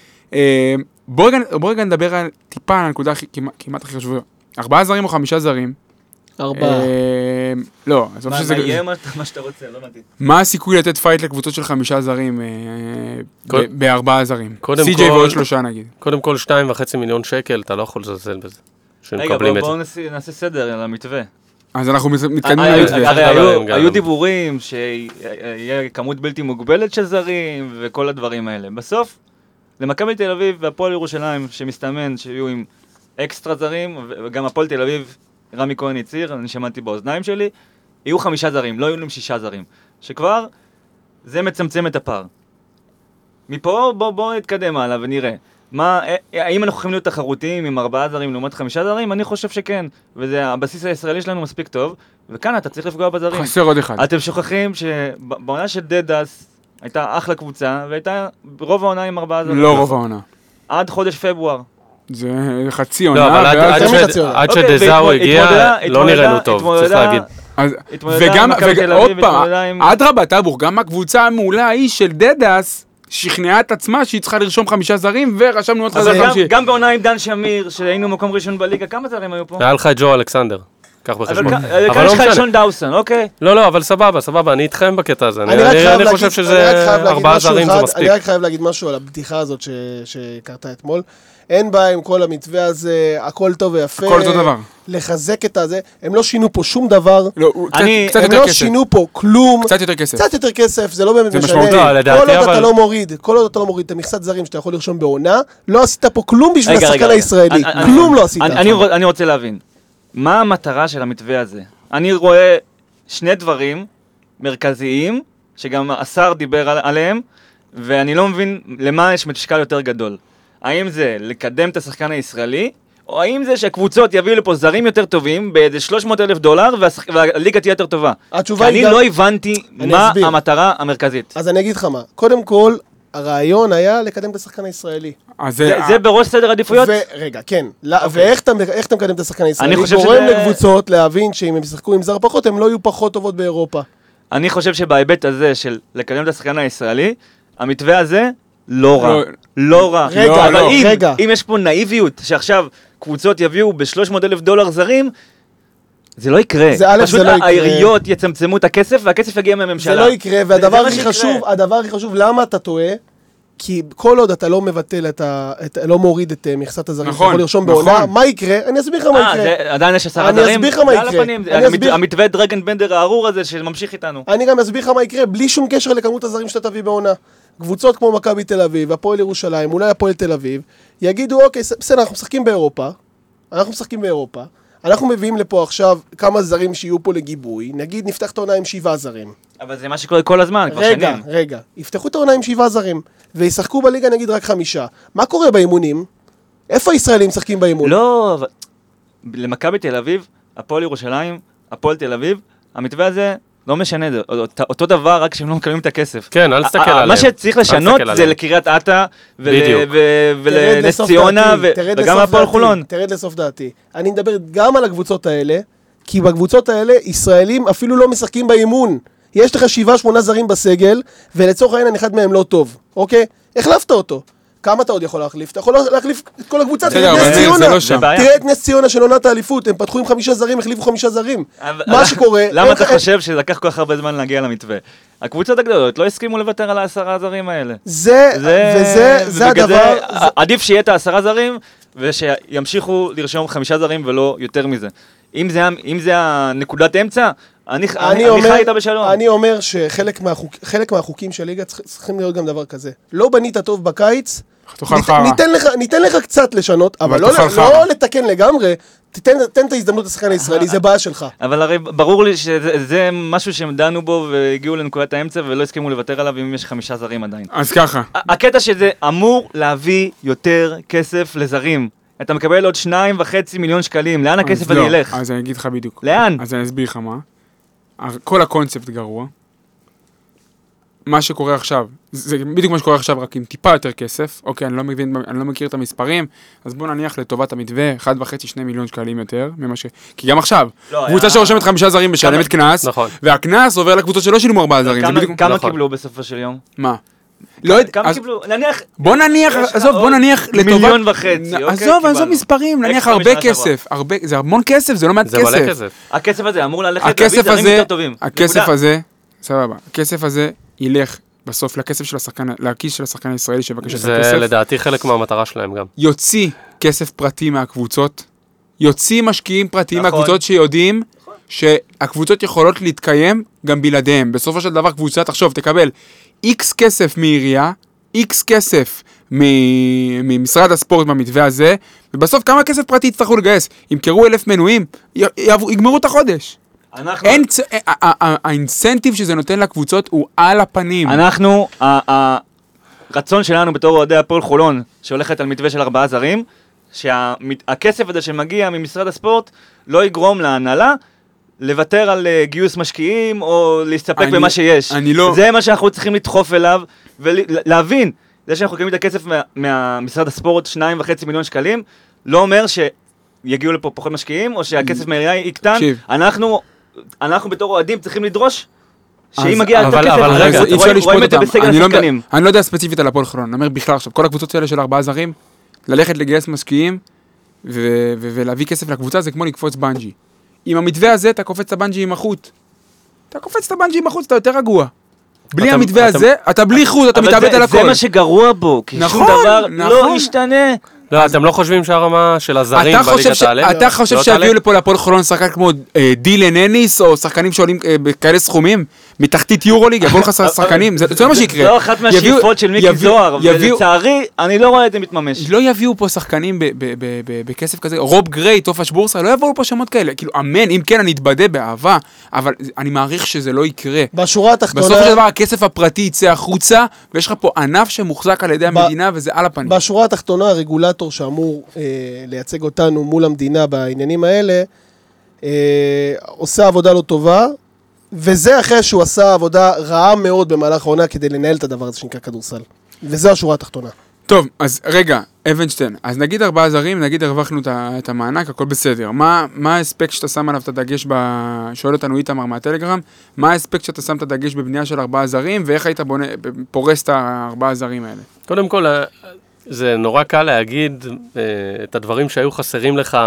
בואו רגע, בוא רגע נדבר על טיפה על הנקודה כמעט, כמעט הכי חשובה. ארבעה זרים או חמישה זרים? ארבעה. אה, לא, עזוב מה שזה... מה יהיה מה שאתה רוצה, לא הבנתי. מה הסיכוי לתת fight לקבוצות של חמישה זרים אה, בארבעה זרים? קודם סי.ג'יי ועוד שלושה נגיד. קודם כל, שתיים וחצי מיליון שקל, אתה לא יכול לזלזל בזה. רגע. בואו נעשה- סדר על המתווה. אז אנחנו מתקדמים למתווה. הרי. היו דיבורים שיהיה כמות בלתי מוגבלת של זרים וכל הדברים האלה. בסוף, למכבי תל אביב והפועל ירושלים, שמסתמן שיהיו עם אקסטרה זרים, וגם הפועל תל אביב, רמי כהן הצהיר, אני שמעתי באוזניים שלי, יהיו חמישה זרים, לא יהיו להם שישה זרים. שכבר, זה מצמצם את הפער. מפה בואו בוא נתקדם הלאה ונראה. מה, אה, האם אנחנו יכולים להיות תחרותיים עם ארבעה זרים לעומת חמישה זרים? אני חושב שכן. וזה, הבסיס הישראלי שלנו מספיק טוב, וכאן אתה צריך לפגוע בזרים. חסר עוד אחד. אתם שוכחים שבעונה של דדס הייתה אחלה קבוצה, והייתה רוב העונה עם ארבעה זרים. לא רוב העונה. עד חודש פברואר. זה חצי עונה. לא, אבל עד- אוקיי, שדזאו הגיע, לא התמודדה- נראינו טוב, צריך להגיד. וגם, עם מכבי וג- תל עוד אביב, פעם, אדרבה, טאבוך, גם הקבוצה המעולה ההיא של דדס, שכנעה את עצמה שהיא צריכה לרשום חמישה זרים, ורשמנו עוד גם- חמישי. גם בעונה עם דן שמיר, שהיינו מקום ראשון בליגה, כמה זרים היו פה? היה לך את ג'ו אלכסנדר, קח אבל בחשבון. אבל כאן לא יש לך את. שון דאוסון, אוקיי? לא, לא, אבל סבבה, סבבה, אני איתכם בקטע הזה. אני חושב שזה ארבעה זרים זה מספיק. אני רק חייב להגיד משהו על הבדיחה הזאת ש- שקרתה אתמול. אין בעיה עם כל המתווה הזה, הכל טוב ויפה. הכל אותו דבר. לחזק את הזה, הם לא שינו פה שום דבר, לא, קצת- אני- קצת הם יותר לא כסף. שינו פה כלום. קצת יותר כסף. קצת יותר כסף, זה לא באמת זה משנה. משמעותי. לא, לדעתי, כל עוד אבל- אתה לא מוריד, כל עוד אתה לא מוריד את המכסת זרים שאתה יכול לרשום בעונה, לא עשית פה כלום בשביל השחקן. הישראלי. אני- אני- כלום לא עשית. אני- אני רוצה להבין, מה המטרה של המתווה הזה? אני רואה שני דברים מרכזיים, שגם השר דיבר על- עליהם, ואני לא מבין למה יש משקל יותר גדול. האם זה לקדם את השחקן הישראלי, או האם זה שהקבוצות יביאו לפה זרים יותר טובים באיזה 300 אלף דולר והשח- והליגה תהיה יותר טובה? התשובה כי היא אני גם- לא הבנתי מה אסביר. המטרה המרכזית. אז אני אגיד לך מה, קודם כל, הרעיון היה לקדם את השחקן הישראלי. אז זה- זה... זה בראש סדר העדיפויות? רגע, כן. לא- ואיך אתה אתה מקדם את השחקן הישראלי? אני חושב גורם שזה- לקבוצות להבין שאם הם ישחקו עם זר פחות, הם לא יהיו פחות טובות באירופה. אני חושב שבהיבט הזה של לקדם את השחקן הישראלי, המתווה הזה לא רע. לא- לא רע. רגע, אבל לא, אם, רגע. אם יש פה נאיביות, שעכשיו קבוצות יביאו ב-300 אלף דולר זרים, זה לא יקרה. זה- א', פשוט זה לא יקרה. העיריות יצמצמו את הכסף והכסף יגיע מהממשלה. זה לא יקרה, והדבר הכי. חשוב, הדבר הכי חשוב, למה אתה טועה? כי כל עוד אתה לא מבטל את ה... את, לא מוריד את אה, מכסת הזרים, נכון, אתה יכול לרשום נכון. בעונה, מה יקרה? אני אסביר לך מה אה, יקרה. זה- עדיין יש עשרה אני זרים? אסביר לך מה יקרה. אני אסביר- המתווה דרגן בנדר הארור הזה שממשיך איתנו. אני גם אסביר לך מה יקרה, בלי שום קשר לכמות הזרים שאתה תביא בעונה. קבוצות כמו מכבי תל אביב, הפועל ירושלים, אולי הפועל תל אביב, יגידו, אוקיי, בסדר, אנחנו משחקים באירופה, אנחנו משחקים באירופה, אנחנו מביאים לפה עכשיו כמה זרים שיהיו פה לגיבוי, נגיד נפתח את העונה עם שבעה זרים. אבל זה מה שקורה כל הזמן, כבר רגע, שנים. רגע, יפתחו את העונה עם שבעה זרים, וישחקו בליגה נגיד רק חמישה. מה קורה באימונים? איפה הישראלים משחקים באימון? לא, אבל... למכבי תל אביב, הפועל ירושלים, הפועל תל אביב, המתווה הזה לא משנה, זה אותו- אותו דבר, רק שהם לא מקבלים את הכסף. כן, אל תסתכל עליהם. מה שצריך לשנות זה. לקריית אתא ולנס ציונה וגם הפועל חולון. תרד לסוף דעתי. אני מדבר גם על הקבוצות האלה, כי בקבוצות האלה ישראלים אפילו לא משחקים באימון. יש לך שבעה שמונה זרים בסגל, ולצורך העניין אחד מהם לא טוב, אוקיי? החלפת אותו. כמה אתה עוד יכול להחליף? אתה יכול להחליף את כל הקבוצה, תראה את נס ציונה. לא. תראה את נס ציונה של עונת האליפות, הם פתחו עם חמישה זרים, החליפו חמישה זרים. מה שקורה... למה אתה חושב שלקח כל כך הרבה זמן להגיע למתווה? הקבוצות הגדולות לא הסכימו לוותר על העשרה זרים האלה. זה, וזה, זה הדבר... עדיף שיהיה את העשרה זרים, ושימשיכו לרשום חמישה זרים ולא יותר מזה. אם זה, אם זה הנקודת אמצע, אני, אני, אני אומר, חי איתה בשלום. אני אומר שחלק מהחוק, מהחוקים של ליגה צריכים- צריכים להיות גם דבר כזה. לא בנית טוב בקיץ, תאכל ניתן- חרא. ניתן לך, ניתן לך קצת לשנות, אבל, לא, לא. לתקן לגמרי, תיתן, תן את ההזדמנות לשחקן הישראלי, זה בעיה שלך. אבל הרי ברור לי שזה זה משהו שהם דנו בו והגיעו לנקודת האמצע ולא הסכימו לוותר עליו אם יש חמישה זרים עדיין. אז ככה, הקטע שזה אמור להביא יותר כסף לזרים. אתה מקבל עוד שניים וחצי מיליון שקלים, לאן הכסף אז הזה לא, ילך? אז אני אגיד לך בדיוק. לאן? אז אני אסביר לך מה. כל הקונספט גרוע. מה שקורה עכשיו, זה בדיוק מה שקורה עכשיו, רק עם טיפה יותר כסף. אוקיי, אני לא מבין, אני לא מכיר את המספרים, אז בוא נניח לטובת המתווה, 1.5-2 מיליון שקלים יותר, ממה ש... כי גם עכשיו, לא, קבוצה היה- שרושמת חמישה זרים משלמת קנס, נכון. והקנס עובר לקבוצות שלא שילמו ארבעה זרים, זה כמה- בדיוק... כמה נכון. קיבלו בסופו של יום? מה? לא יודע, כמה אז קיבלו? נניח בוא נניח, עזוב, בוא נניח לטובת... מיליון וחצי, נ- אוקיי, עזוב, עזוב. מספרים, נניח הרבה. כסף, הרבה, זה המון כסף, זה לא מעט זה מלא כסף. כסף. הכסף הזה אמור ללכת להביא הכסף זרים הזה, יותר טובים. הכסף. הזה, סבבה, הכסף הזה ילך בסוף לכסף של השחקן, לכיס של השחקן הישראלי שיבקש את זה הכסף, לדעתי חלק מהמטרה שלהם גם. יוציא כסף פרטי מהקבוצות, יוציא משקיעים פרטיים נכון. מהקבוצות שיודעים שהקבוצות יכולות להתקיים גם בלעדיהם. בסופו של דבר קבוצה, תחשוב, תקבל איקס כסף מעירייה, איקס כסף מ- ממשרד הספורט במתווה הזה, ובסוף כמה כסף פרטי יצטרכו לגייס? ימכרו אלף מנויים, יגמרו את החודש. אנחנו- אין, צ- ה- ה- ה- האינסנטיב שזה נותן לקבוצות הוא על הפנים. אנחנו, הרצון שלנו בתור אוהדי הפועל חולון, שהולכת על מתווה של ארבעה זרים, שהכסף הזה שמגיע ממשרד הספורט לא יגרום להנהלה לוותר על אה, גיוס משקיעים או להסתפק אני- במה שיש. אני לא- זה מה שאנחנו צריכים לדחוף אליו ולהבין. זה שאנחנו מקבלים את הכסף מה- מהמשרד הספורט, שניים וחצי מיליון שקלים, לא אומר שיגיעו לפה פחות משקיעים או שהכסף מהעירייה יקטן. אנחנו, אנחנו בתור אוהדים צריכים לדרוש שאם מגיע אבל- אבל אפשר רואים- את זה. בסגל לא- השחקנים. אני לא יודע ספציפית על הפועל חולון, אני אומר בכלל עכשיו, כל הקבוצות האלה של ארבעה זרים, ללכת לגייס משקיעים ולהביא כסף לקבוצה זה כמו לקפוץ בנג'י. עם המתווה הזה אתה קופץ את הבנג'י עם החוט. אתה קופץ את הבנג'י עם החוט, אתה יותר רגוע. בלי אתם- המתווה אתם- הזה, אתה בלי חוט, אתה אבל מתאבד זה- על זה הכל. מה שגרוע בו, כי שום נכון, דבר לא נכון. ישתנה. לא, אתם לא חושבים שהרמה של הזרים אתה חושב, בליגה ש... תעלה? אתה חושב לא שיביאו תעלה? לפה להפועל חולון שחקן כמו אה, דילן אניס, או שחקנים שעולים אה, בכאלה סכומים, מתחתית יורוליג, יבואו לך שחקנים, זה זה מה שיקרה. זו אחת מהשאיפות של מיקי יביאו- זוהר, יביאו- ולצערי, אני לא רואה את זה מתממש. לא יביאו פה שחקנים ב- ב- ב- ב- בכסף כזה, רוב גריי, טופש בורסה, לא יבואו פה שמות כאלה. כאילו, אמן, אם כן, אני אתבדה באהבה, אבל אני מעריך שזה לא יקרה. בשורה התחתונה... בסופו של דבר הכסף הפרטי יצא החוצה, ויש לך פה ענף שמוחזק על ידי ב- המדינה, וזה על הפנים. בשורה התחתונה, הרגולטור שאמור אה, לייצג אותנו מול המדינה בעניינים האלה, אה, עושה עבודה לא טובה, וזה אחרי שהוא עשה עבודה רעה מאוד במהלך העונה כדי לנהל את הדבר הזה שנקרא כדורסל. וזו השורה התחתונה. טוב, אז רגע, אבנשטיין, אז נגיד ארבעה זרים, נגיד הרווחנו את המענק, הכל בסדר. מה מה האספקט שאתה שם עליו את הדגש, ב... שואל אותנו איתמר מהטלגרם, מה האספקט שאתה שם את הדגש בבנייה של ארבעה זרים, ואיך היית בונה, פורס את הארבעה זרים האלה? קודם כל, זה נורא קל להגיד אה, את הדברים שהיו חסרים לך,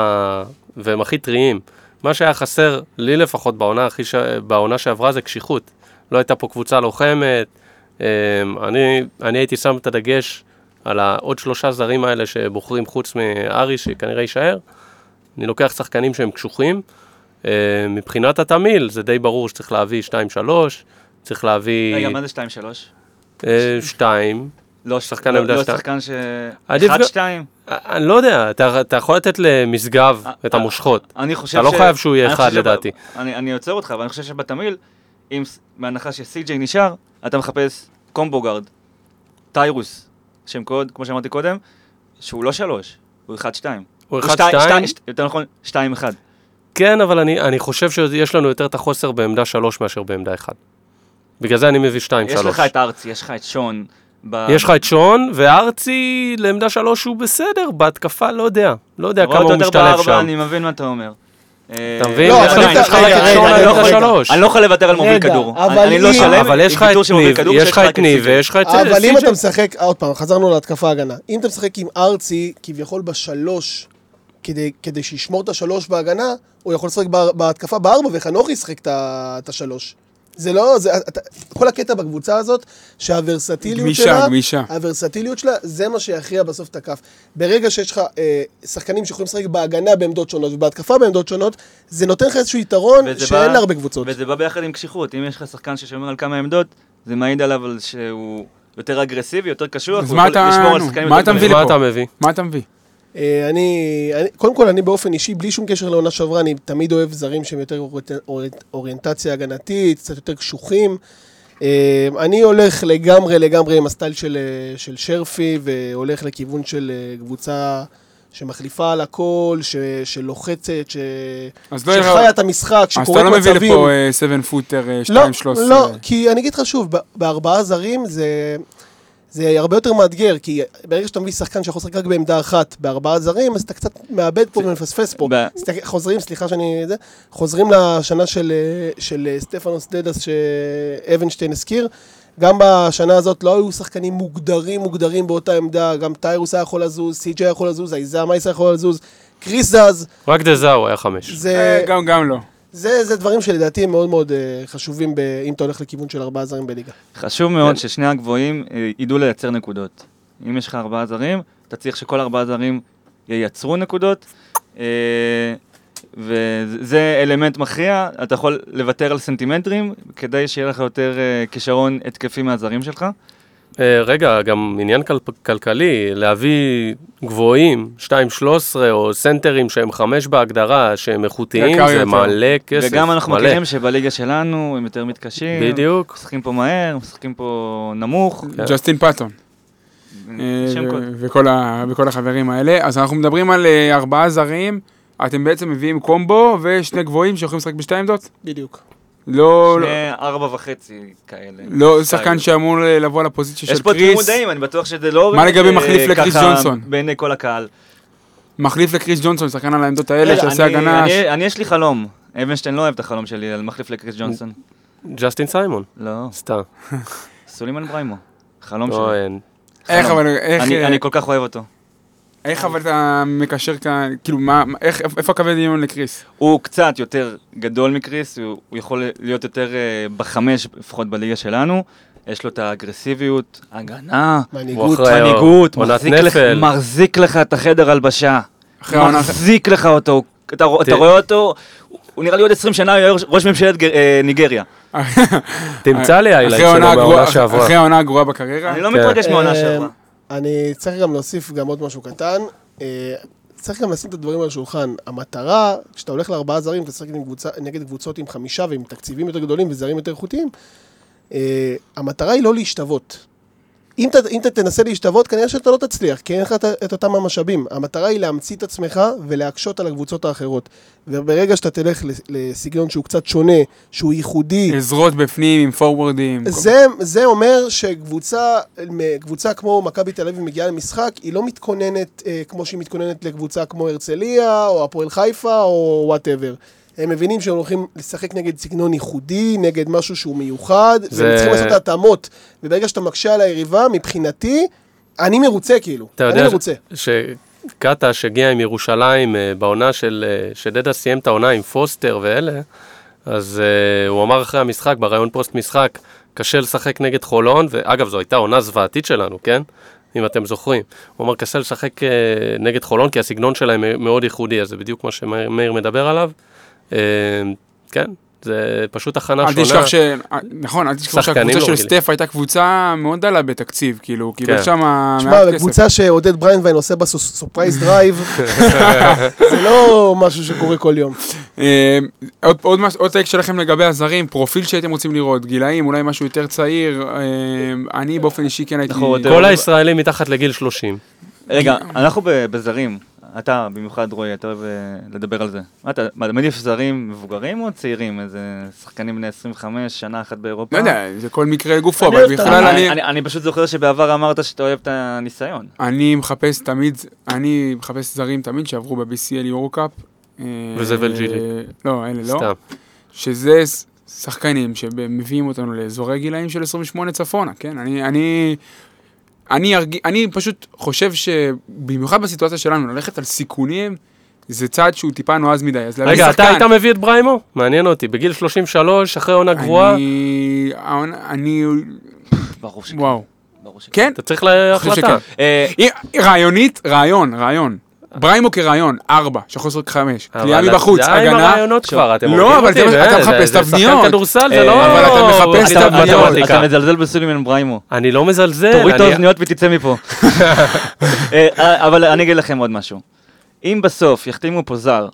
והם הכי טריים. מה שהיה חסר, לי לפחות, בעונה, הכי ש... בעונה שעברה, זה קשיחות. לא הייתה פה קבוצה לוחמת. אה, אני, אני הייתי שם את הדגש על העוד שלושה זרים האלה שבוחרים חוץ מארי, שכנראה יישאר. אני לוקח שחקנים שהם קשוחים. אה, מבחינת התמהיל, זה די ברור שצריך להביא 2-3, צריך להביא רגע, מה זה 2-3? 2. לא שחקן לא- עמדה לא שתיים. שחקן ש... עדיף גם- 1-2? אני לא יודע, אתה, יכול לתת למשגב אה, את המושכות. אני חושב אתה לא ש- חייב שהוא יהיה אחד, לדעתי. אני עוצר אותך, אבל אני חושב שבתמהיל, אם בהנחה שסי.ג'יי נשאר, אתה מחפש קומבו גארד, טיירוס, שם קוד, כמו שאמרתי קודם, שהוא לא שלוש, הוא 1-2. הוא שתי- 1-2? שתי- שתי- יותר נכון, 2-1. כן, אבל אני, אני חושב שיש לנו יותר את החוסר בעמדה 3 מאשר בעמדה 1. בגלל זה אני מביא 2-3. יש לך את ארצי, יש לך את שון. ב- יש לך את שון, וארצי לעמדה 3 הוא בסדר, בהתקפה לא יודע. לא יודע כמה הוא יותר משתלב בארבע, שם. אני מבין מה אתה אומר. אה, אתה מבין? לא, יש אבל לך- רגע, את שון על עמדה. 3. אני לא יכול לוותר על מוביל כדור. אני לא שלם אבל יש לך את ניב, יש לך את רק ניב. ויש לך את אבל אם. אתה משחק, עוד פעם, חזרנו להתקפה הגנה. אם אתה משחק עם ארצי, כביכול בשלוש, כדי, כדי שישמור את השלוש בהגנה, הוא יכול לשחק בה- בהתקפה בארבע, וחנוך ישחק את השלוש. זה לא, זה, אתה, כל הקטע בקבוצה הזאת, שהוורסטיליות גמישה, שלה, גמישה. הוורסטיליות שלה, זה מה שיכריע בסוף את הכף. ברגע שיש לך אה, שחקנים שיכולים לשחק בהגנה בעמדות שונות ובהתקפה בעמדות שונות, זה נותן לך איזשהו יתרון שאין להרבה קבוצות. וזה בא ביחד עם קשיחות. אם יש לך שחקן ששומר על כמה עמדות, זה מעיד עליו על שהוא יותר אגרסיבי, יותר קשוח, אז הוא מה יכול אתה- לשמור על שחקנים מה יותר אתה מביא גדולים. מה לפה? אתה מביא? מה אתה מביא? אה, אני, אני, קודם כל, אני באופן אישי, בלי שום קשר לעונה שעברה, אני תמיד אוהב זרים שהם יותר אוריינט- אוריינט- אוריינטציה הגנתית, קצת יותר קשוחים. אה, אני הולך לגמרי לגמרי עם הסטייל של, אה, של שרפי, והולך לכיוון של קבוצה שמחליפה על הכל, ש, שלוחצת, ש, לא שחיה את המשחק, אז אתה שקוראת לא מביא מצבים. לפה 7 פוטר, לא, 2, 13. לא, כי אני אגיד לך שוב, בארבעה זרים זה, זה הרבה יותר מאתגר, כי ברגע שאתה מביא שחקן שיכול לשחק רק בעמדה אחת בארבעה זרים, אז אתה קצת מאבד פה ומפספס פה. חוזרים, סליחה שאני... זה, חוזרים לשנה של, של סטפנוס דדס שאבנשטיין הזכיר. גם בשנה הזאת לא היו שחקנים מוגדרים מוגדרים באותה עמדה, גם טיירוס היה יכול לזוז, סי.ג'יי יכול לזוז, עיזה מייס יכול לזוז, קריס זז, רק דזאו היה חמש. זה... אה, גם, גם לא. זה, זה דברים שלדעתי הם מאוד מאוד uh, חשובים ב, אם אתה הולך לכיוון של ארבעה זרים בליגה. חשוב מאוד ששני הגבוהים אה, ידעו לייצר נקודות. אם יש לך ארבעה זרים, אתה צריך שכל ארבעה זרים ייצרו נקודות, אה, וזה אלמנט מכריע, אתה יכול לוותר על סנטימטרים, כדי שיהיה לך יותר אה, כישרון התקפי מהזרים שלך. אה, רגע, גם עניין כל, כלכלי, להביא גבוהים, 2-13 או סנטרים שהם 5 בהגדרה, שהם איכותיים, זה יותר. מלא כסף, וגם אנחנו מלא. מכירים שבליגה שלנו הם יותר מתקשים. בדיוק. משחקים פה מהר, משחקים פה נמוך. כן. ג'סטין פאטון. אה, ו- קוד. וכל ה- וכל החברים האלה. אז אנחנו מדברים על אה, ארבעה זרים, אתם בעצם מביאים קומבו ושני גבוהים שיכולים לשחק בשתי עמדות? בדיוק. לא, לא- שני ארבע וחצי כאלה. לא סטייל. שחקן שאמור אה, לבוא לפוזיציה יש של פה תמימות קריס, דעים, אני בטוח שזה לא... מה לגבי אה, מחליף לקריס ככה ג'ונסון? בעיני כל הקהל. מחליף לקריס ג'ונסון, שחקן על העמדות האלה, שעושה אני- הגנה. אני- אני יש לי חלום. אבנשטיין לא אוהב את החלום שלי על מחליף לקריס ג'ונסון. ג'סטין סיימון, לא, סתם. סולימן בריימו. חלום לא, שלי. איך. אבל, אה, אני כל כך אוהב אותו. איך אבל אתה מקשר כאן, כאילו מה, איך, איפה הקווי דמיון לקריס? הוא קצת יותר גדול מקריס, הוא הוא יכול להיות יותר אה, בחמש, לפחות בליגה שלנו. יש לו את האגרסיביות, הגנה, מנהיגות. מנהיגות, מחזיק לך-. מחזיק לך את החדר הלבשה. מחזיק לך אותו. אתה אתה. רואה אותו, הוא נראה לי עוד 20 שנה יהיה ראש- ממשלת גר- אה, ניגריה. תמצא לי העונה שלו מהעונה שעברה. אחרי העונה הגרועה בקריירה. אני לא כן. מתרגש מהעונה אה, שעברה. אני צריך גם להוסיף גם עוד משהו קטן. אה, צריך גם לשים את הדברים על השולחן. המטרה, כשאתה הולך לארבעה זרים, אתה עם קבוצה- נגד קבוצות עם חמישה ועם תקציבים יותר גדולים וזרים יותר איכותיים, אה, המטרה היא לא להשתוות. אם אתה, אם אתה תנסה להשתוות, כנראה שאתה לא תצליח, כי אין לך את, את אותם המשאבים. המטרה היא להמציא את עצמך ולהקשות על הקבוצות האחרות. וברגע שאתה תלך לס- לסגנון שהוא קצת שונה, שהוא ייחודי, עזרות בפנים עם פורורדים. זה, זה אומר שקבוצה קבוצה כמו מכבי תל אביב מגיעה למשחק, היא לא מתכוננת אה, כמו שהיא מתכוננת לקבוצה כמו הרצליה, או הפועל חיפה, או whatever. הם מבינים שהם הולכים לשחק נגד סגנון ייחודי, נגד משהו שהוא מיוחד, זה- והם צריכים לעשות את ההתאמות. וברגע שאתה מקשה על היריבה, מבחינתי, אני מרוצה כאילו. אתה אני יודע מרוצה. שקטש' הגיע עם ירושלים אה, בעונה של... אה, שדדה סיים את העונה עם פוסטר ואלה, אז אה, הוא אמר אחרי המשחק, בריאיון פוסט משחק, קשה לשחק נגד חולון, ואגב, זו הייתה עונה זוועתית שלנו, כן? אם אתם זוכרים. הוא אמר, קשה לשחק אה, נגד חולון, כי הסגנון שלהם מאוד ייחודי, אז זה בדיוק מה שמאיר מדבר עליו. אה, כן, זה פשוט הכנה אל שונה. תשכח ש... נכון, אל תשכח שהקבוצה לא של. סטף הייתה קבוצה מאוד דלה בתקציב, כאילו, הוא קיבל כן. שם תשמע, מעט כסף. קבוצה שעודד בריינביין עושה בה surprise drive, זה לא משהו שקורה כל יום. אה, עוד- עוד מש- עוד טייק שלכם לגבי הזרים, פרופיל שהייתם רוצים לראות, גילאים, אולי משהו יותר צעיר, אה, אני באופן אישי כן הייתי... כל הישראלים מתחת לגיל 30. רגע, אנחנו ב- בזרים. אתה, במיוחד רועי, אתה אוהב אה, לדבר על זה. מה אתה, מה, מעדיף זרים מבוגרים או צעירים? איזה שחקנים בני 25, שנה אחת באירופה? לא יודע, זה כל מקרה לגופו, אני אבל בכלל אני... אני, פשוט זוכר שבעבר אמרת שאתה אוהב את הניסיון. אני מחפש תמיד, אני מחפש זרים תמיד שעברו ב-BCL יורו-קאפ. אה, וזבל ג'י ליג. לא, אלה לא. סתם. שזה שחקנים שמביאים אותנו לאזורי גילאים של 28 צפונה, כן? אני, אני, אני, ארג... אני פשוט חושב שבמיוחד בסיטואציה שלנו, ללכת על סיכונים, זה צעד שהוא טיפה נועז מדי. אז רגע, אתה היית מביא את בריימו? מעניין אותי. בגיל 33, אחרי עונה גרועה, אני... העונה- אני... ברור שכן. וואו. ברור שכן. כן? אתה צריך להחלטה. אה, רעיונית, רעיון, רעיון. בריימו כרעיון, ארבע, שיכול לשחק חמש. קליעה מבחוץ, די עם הגנה. הרעיונות כבר, אתם לא, אבל אותי, זה- זה- אתה זה- מחפש זה תבניות. שחקן כדורסל, זה אה, לא... אבל אתה מחפש בליגת תבניות. אתה. מזלזל בסולימן בריימו. אני לא מזלזל. תוריד את האוזניות ותצא מפה. אה, אה, אבל אני אגיד לכם עוד משהו. אם בסוף יחתימו פה זר,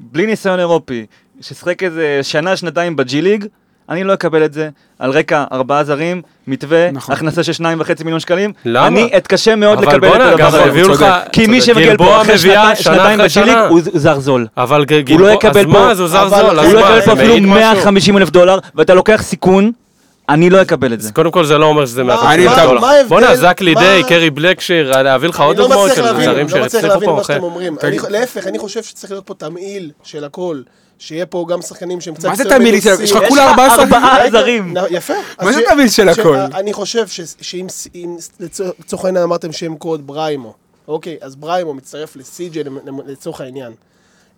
בלי ניסיון אירופי, ששחק איזה שנה, שנתיים בג'י ליג, אני לא אקבל את זה. על רקע ארבעה זרים, מתווה, נכון. הכנסה של שניים וחצי מיליון שקלים. למה? אני אתקשה מאוד אבל לקבל את בואנה, הדבר הזה. לך... צודק. כי מי. שמגיע לפה אחרי שנתיים- שנה שנתיים אחרי בג'י ליג, שנה. הוא זר זול. אבל לא גלבוע, יקבל אז פה- מה, אז הוא זר אבל זול, הוא לא יקבל פה אפילו מעיד משהו. 150 אלף דולר, ואתה לוקח סיכון, אני לא אקבל את זה. קודם כל זה לא אומר שזה מה- 150 מה- דולר. בואנה, זקלי מה- דיי, קרי בלקשיר, להביא לך עוד אני לא דוגמאות של זרים לא מצליח שהצליחו להבין פה, מה. שאתם אומרים. אני- להפך, אני חושב שצריך להיות פה תמהיל של הכל. שיהיה פה גם שחקנים שהם קצת מה זה? מנוסים. יש לך כולה ארבעה זרים. יפה. מה זה תמהיל של הכל? אני חושב שאם אם לצורך העניין אמרתם שם קוד בריימו, אוקיי, אז בריימו מצטרף לסי.ג'י לצורך העניין.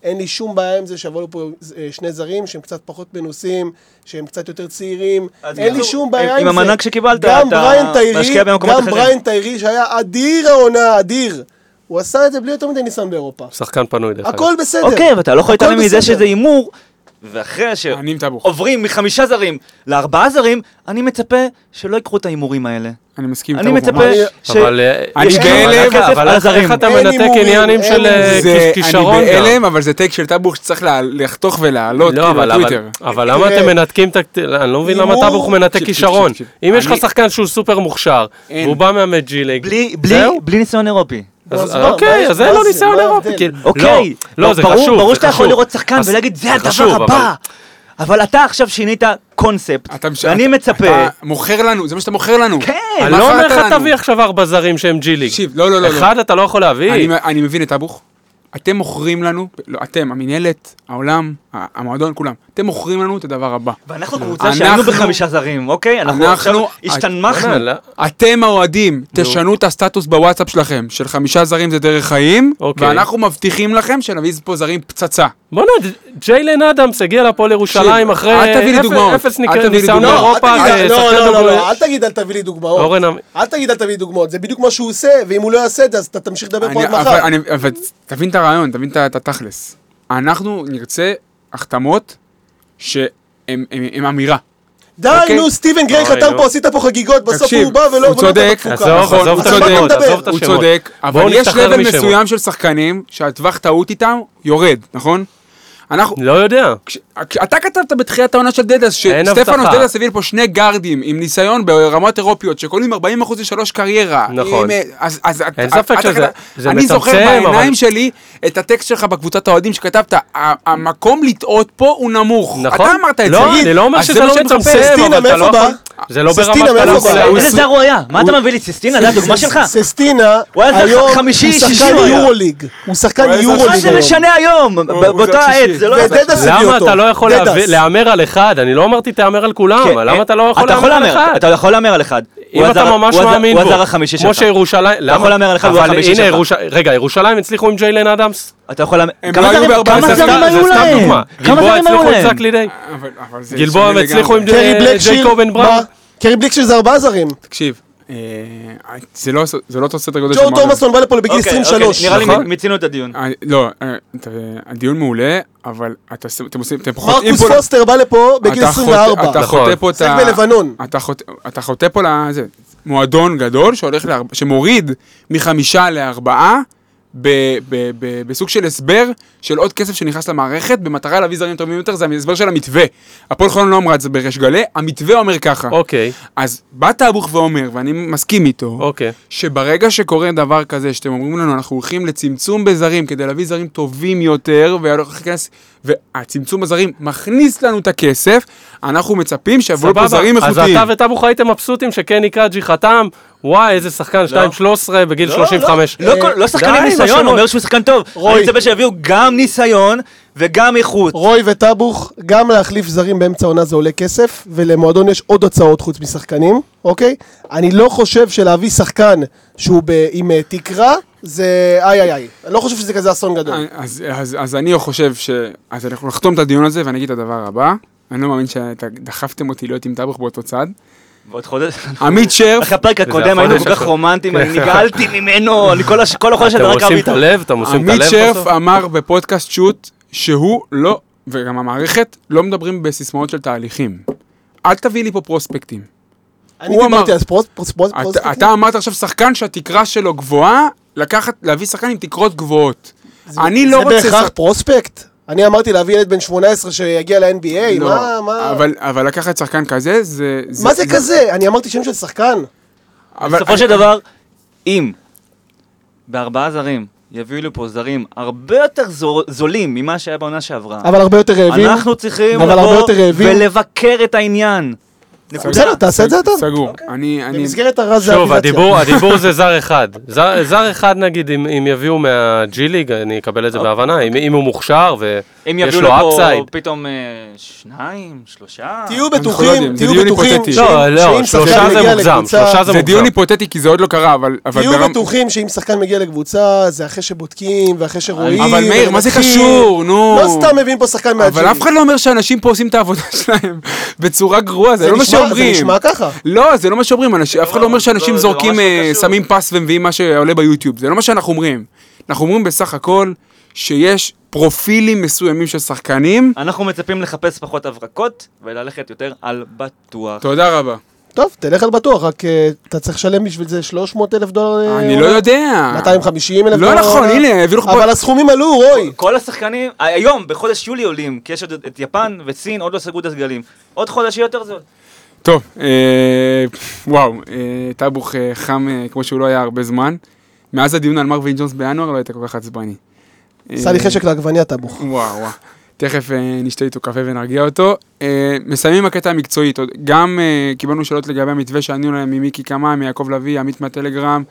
אין לי שום בעיה עם זה שיבואו פה אה, שני זרים שהם קצת פחות מנוסים, שהם קצת יותר צעירים, אין לי שום בעיה עם עם זה. המענק שקיבלת, גם אתה משקיע במקומות גם אחרים. בריין טיירי שהיה אדיר העונה, אדיר. הוא עשה את זה בלי יותר מדי ניסיון באירופה. שחקן פנוי דרך אגב. הכל בסדר. אוקיי, אבל אתה לא יכול להתעלם מזה. שזה הימור, ואחרי. שעוברים מחמישה זרים לארבעה זרים, אני מצפה שלא ייקחו את ההימורים האלה. אני מסכים אני מצפה. ש... אבל אה, אני יש בהלם, כסף אבל- על איך- הזרים. איך אתה מנתק עניינים של אה, כישרון אני? בהלם, אבל זה טייק של טאבוך שצריך לחתוך ולהעלות, לא, כאילו, אבל, אבל, למה אתם מנתקים את ה... אני לא מבין למה טאבוך מנתק כישרון. אם יש לך שחקן שהוא סופר מוכשר. והוא בא מהמג'י ליג, בלי, בלי, זהו? בלי ניסיון אירופי. אז- אוקיי, אז אין לו זה? ניסיון אירופי. כאילו, אוקיי, לא, לא, זה חשוב, ברור שאתה יכול. לראות שחקן ולהגיד, זה הדבר הבא. אבל אתה עכשיו שינית קונספט, אתה מש- ואני מצפה... אתה מוכר לנו, זה מה שאתה מוכר לנו. כן, אני לא אומר לך? תביא עכשיו ארבע זרים שהם ג'י ליג. תקשיב, לא, לא, לא. לא. אחד אתה לא יכול להביא. אני, אני מבין את טאבוך. אתם מוכרים לנו, לא, אתם, המינהלת, העולם, המועדון, כולם. אתם מוכרים לנו את הדבר הבא. ואנחנו קבוצה שהיינו בחמישה זרים, אוקיי? אנחנו עכשיו אנחנו- השתנמכנו. בוא'נה, לא- אתם האוהדים, תשנו את הסטטוס בוואטסאפ שלכם, של חמישה זרים זה דרך חיים, אוקיי. ואנחנו מבטיחים לכם שנביא פה זרים פצצה. בוא'נה, ג'יילן אדמס הגיע להפועל ירושלים תקשיב, אחרי אל תביא לי אפס- ניסיון. לא, באירופה, תגיד, לא, לא, לא, אל תגיד אל תביא לי דוגמאות. אורן אמ- אל תגיד אל תביא לי דוגמאות, זה בדיוק מה שהוא עושה, ואם הוא לא יעשה את זה, אז אתה תמשיך לדבר פה עד מחר. אבל תבין את הרעיון, תבין את התכלס. אנחנו נרצה החתמות שהן אמירה. די, אוקיי. נו, סטיבן גריי אוי, חתם נו. פה, עשית פה חגיגות, בסוף הוא בא ולא הוא נתן צודק. עזוב, נכון, עזוב הוא את השמות? עזוב הוא. צודק, אבל יש לבל משמות. מסוים של שחקנים שהטווח טעות איתם יורד, נכון? אנחנו, לא יודע. כש- אתה כתבת בתחילת העונה של דדס, שסטפנוס. דדס הביא לפה שני גארדים עם ניסיון ברמות אירופיות שקולים 40% לשלוש קריירה. נכון. עם, אה, אז, אז, אין ספק שזה- זה אני זוכר מצמצם, בעיניים אבל- שלי את הטקסט שלך בקבוצת האוהדים שכתבת, "ה- המקום לטעות פה הוא נמוך. נכון. אתה אמרת את זה. לא, אני לא אומר שזה לא מחפש. מצמצם, ססטינה, אבל אתה לא? יכול... זה לא ססטינה, לא. בא? להעיף. איזה זר הוא היה? מה אתה מביא לי סיסטינה? זה הדוגמה שלך? ססטינה, היום הוא שחקן. יורוליג. הוא שחקן יורוליג מה זה. משנה היום? באותה עת. זה לא... ודדס הביא למה אותו. אתה לא יכול להמר על אחד? אני לא אמרתי תהמר על כולם, כן, למה אה, אתה לא יכול אתה יכול להמר על אחד? אתה יכול להמר על אחד. אם הוא אתה ממש הוא מאמין הוא בו, הזר החמישי כמו שלך. שירושלים, למה? יכול להמר על אחד, הוא החמישי שלך. ירוש- רגע, ירושלים הצליחו עם ג'יילן אדמס? אתה יכול להמר... כמה היו זרים- היו להם? דוגמה. כמה גלבוע זרים היו הצליחו עם להם? גלבוע הצליחו עם לגמרי. קרי אה, בלקשיר, ג'ייקוב בן בראון. קרי בלקשיר זה ארבעה זרים. תקשיב, זה לא זה לא אותו סדר גודל ג'ו של מועדון. תומאסון בא לפה בגיל אוקיי, 23. אוקיי, נראה לי נכון? מיצינו את הדיון. אה, לא, אה, הדיון מעולה, אבל אתה- אתם עושים, אתם חוטאים מרקוס. פוסטר בא לפה בגיל אתה חוטא- 24. אתה נכון. חוטא פה את ה... בלבנון. אתה חוטא- אתה חוטא פה לזה. מועדון גדול שמוריד מחמישה לארבעה, ב- ב- ב- בסוג של הסבר של עוד כסף שנכנס למערכת, במטרה להביא זרים טובים יותר, זה ההסבר של המתווה. הפועל חולון לא אמרה את זה בריש גלי, המתווה אומר ככה. אוקיי, אז בא טאבוך ואומר, ואני מסכים איתו, אוקיי. שברגע שקורה דבר כזה, שאתם אומרים לנו, אנחנו הולכים לצמצום בזרים כדי להביא זרים טובים יותר, והולך להיכנס- והצמצום בזרים מכניס לנו את הכסף, אנחנו מצפים שיבואו סבבה. זרים אז איכותיים. אתה וטאבוך הייתם מבסוטים שקני קאג'י חתם, וואי, איזה שחקן, 2-13 בגיל לא, 35. לא, לא כל- לא שחקן עם די עם ניסיון. אומר שהוא שחקן טוב. רוי. אני מצפה שיביאו גם ניסיון וגם איכות. רוי וטאבוך, גם להחליף זרים באמצע העונה זה עולה כסף, ולמועדון יש עוד הוצאות חוץ משחקנים, אוקיי? אני לא חושב שלהביא שחקן שהוא ב- עם אה, תקרה, זה איי איי איי. אני לא חושב שזה כזה אסון גדול. אז, אז, אז אני חושב ש... אז אנחנו נחתום את הדיון הזה ואני אגיד את הדבר הבא. אני לא מאמין שדחפתם אותי להיות עם טאבוך באותו צד. ועוד חודש. עמית שרף, אחרי הפרק הקודם היינו כל כך. רומנטיים, אני נגעלתי ממנו, אני כל החודש אתם רק עושים רב את. הלב? אתם עושים את עמית הלב שרף בסוף? אמר בפודקאסט שוט שהוא לא, וגם המערכת, לא מדברים בסיסמאות של תהליכים. אל תביא לי פה פרוספקטים. אני דיברתי אמר- על ספורט, אתה, אתה אמרת עכשיו שחקן שהתקרה שלו גבוהה, לקחת, להביא שחקן עם תקרות גבוהות. אני לא רוצה... זה בהכרח פרוספקט? אני אמרתי להביא ילד בן 18 שיגיע ל-NBA, לא, מה, מה? אבל, אבל לקחת שחקן כזה, זה... מה זה כזה? אני אמרתי שם של שחקן. אבל בסופו של דבר, אם בארבעה זרים יביאו לי פה זרים הרבה יותר זו- זולים ממה שהיה בעונה שעברה, אבל הרבה יותר רעבים. אנחנו צריכים לבוא. ולבקר את העניין. בסדר, תעשה את זה אתה. סגור. אני... אני... במסגרת הרז זה שוב. הדיבור, הדיבור זה זר אחד. זר, אחד נגיד, אם, יביאו מהג'י ליג, אני אקבל את זה בהבנה. אם, הוא מוכשר אם ויש יביאו לו לפה אפסייד. פתאום אה, שניים, שלושה. תהיו לא בטוחים, תהיו בטוחים, לא, לא, שלושה זה מוגזם, שלושה זה זה דיון מוגזם. היפותטי כי זה עוד לא קרה, אבל... תהיו בטוחים שאם שחקן מגיע לקבוצה, זה אחרי שבודקים ואחרי שרואים. אבל מאיר, מה זה. קשור? נו. לא סתם מביאים פה שחקן מהג'י. אבל אף אחד לא אומר שאנשים פה עושים את העבודה שלהם בצורה גרועה, זה לא מה שאומרים. זה נשמע ככה. לא, זה לא מה שאומרים, אף אחד לא אומר שאנשים לא, זורקים, ממש לא אה, קשור. שמים פס ומביאים מה שעולה ביוטיוב, זה לא מה שאנחנו אומרים. אנחנו אומרים בסך הכל שיש פרופילים מסוימים של שחקנים. אנחנו מצפים לחפש פחות הברקות וללכת יותר על בטוח. תודה רבה. טוב, תלך על בטוח, רק אה, אתה צריך לשלם בשביל זה 300 אלף דולר. אה, אני לא? יודע. 250 אלף לא דולר. נכון, עונה? הנה, הביאו לך פה... אבל הסכומים עלו, רוי. כל השחקנים, היום, בחודש יולי עולים, כי יש עוד את יפן וסין, עוד לא סגרו את הסגלים. עוד חודש יותר זול. טוב, אה, וואו, אה, טאבוך אה, חם אה, כמו שהוא לא היה הרבה זמן. מאז הדיון על מרווין ג'ונס בינואר לא היית כל כך עצבני. עשה לי חשק לעגבניה טבוך. וואו, וואו. תכף אה, נשתה איתו קפה ונרגיע אותו. אה, מסיימים הקטע המקצועי. גם אה, קיבלנו שאלות לגבי המתווה שענינו להם ממיקי קמאי, מיעקב לביא, עמית מהטלגרם,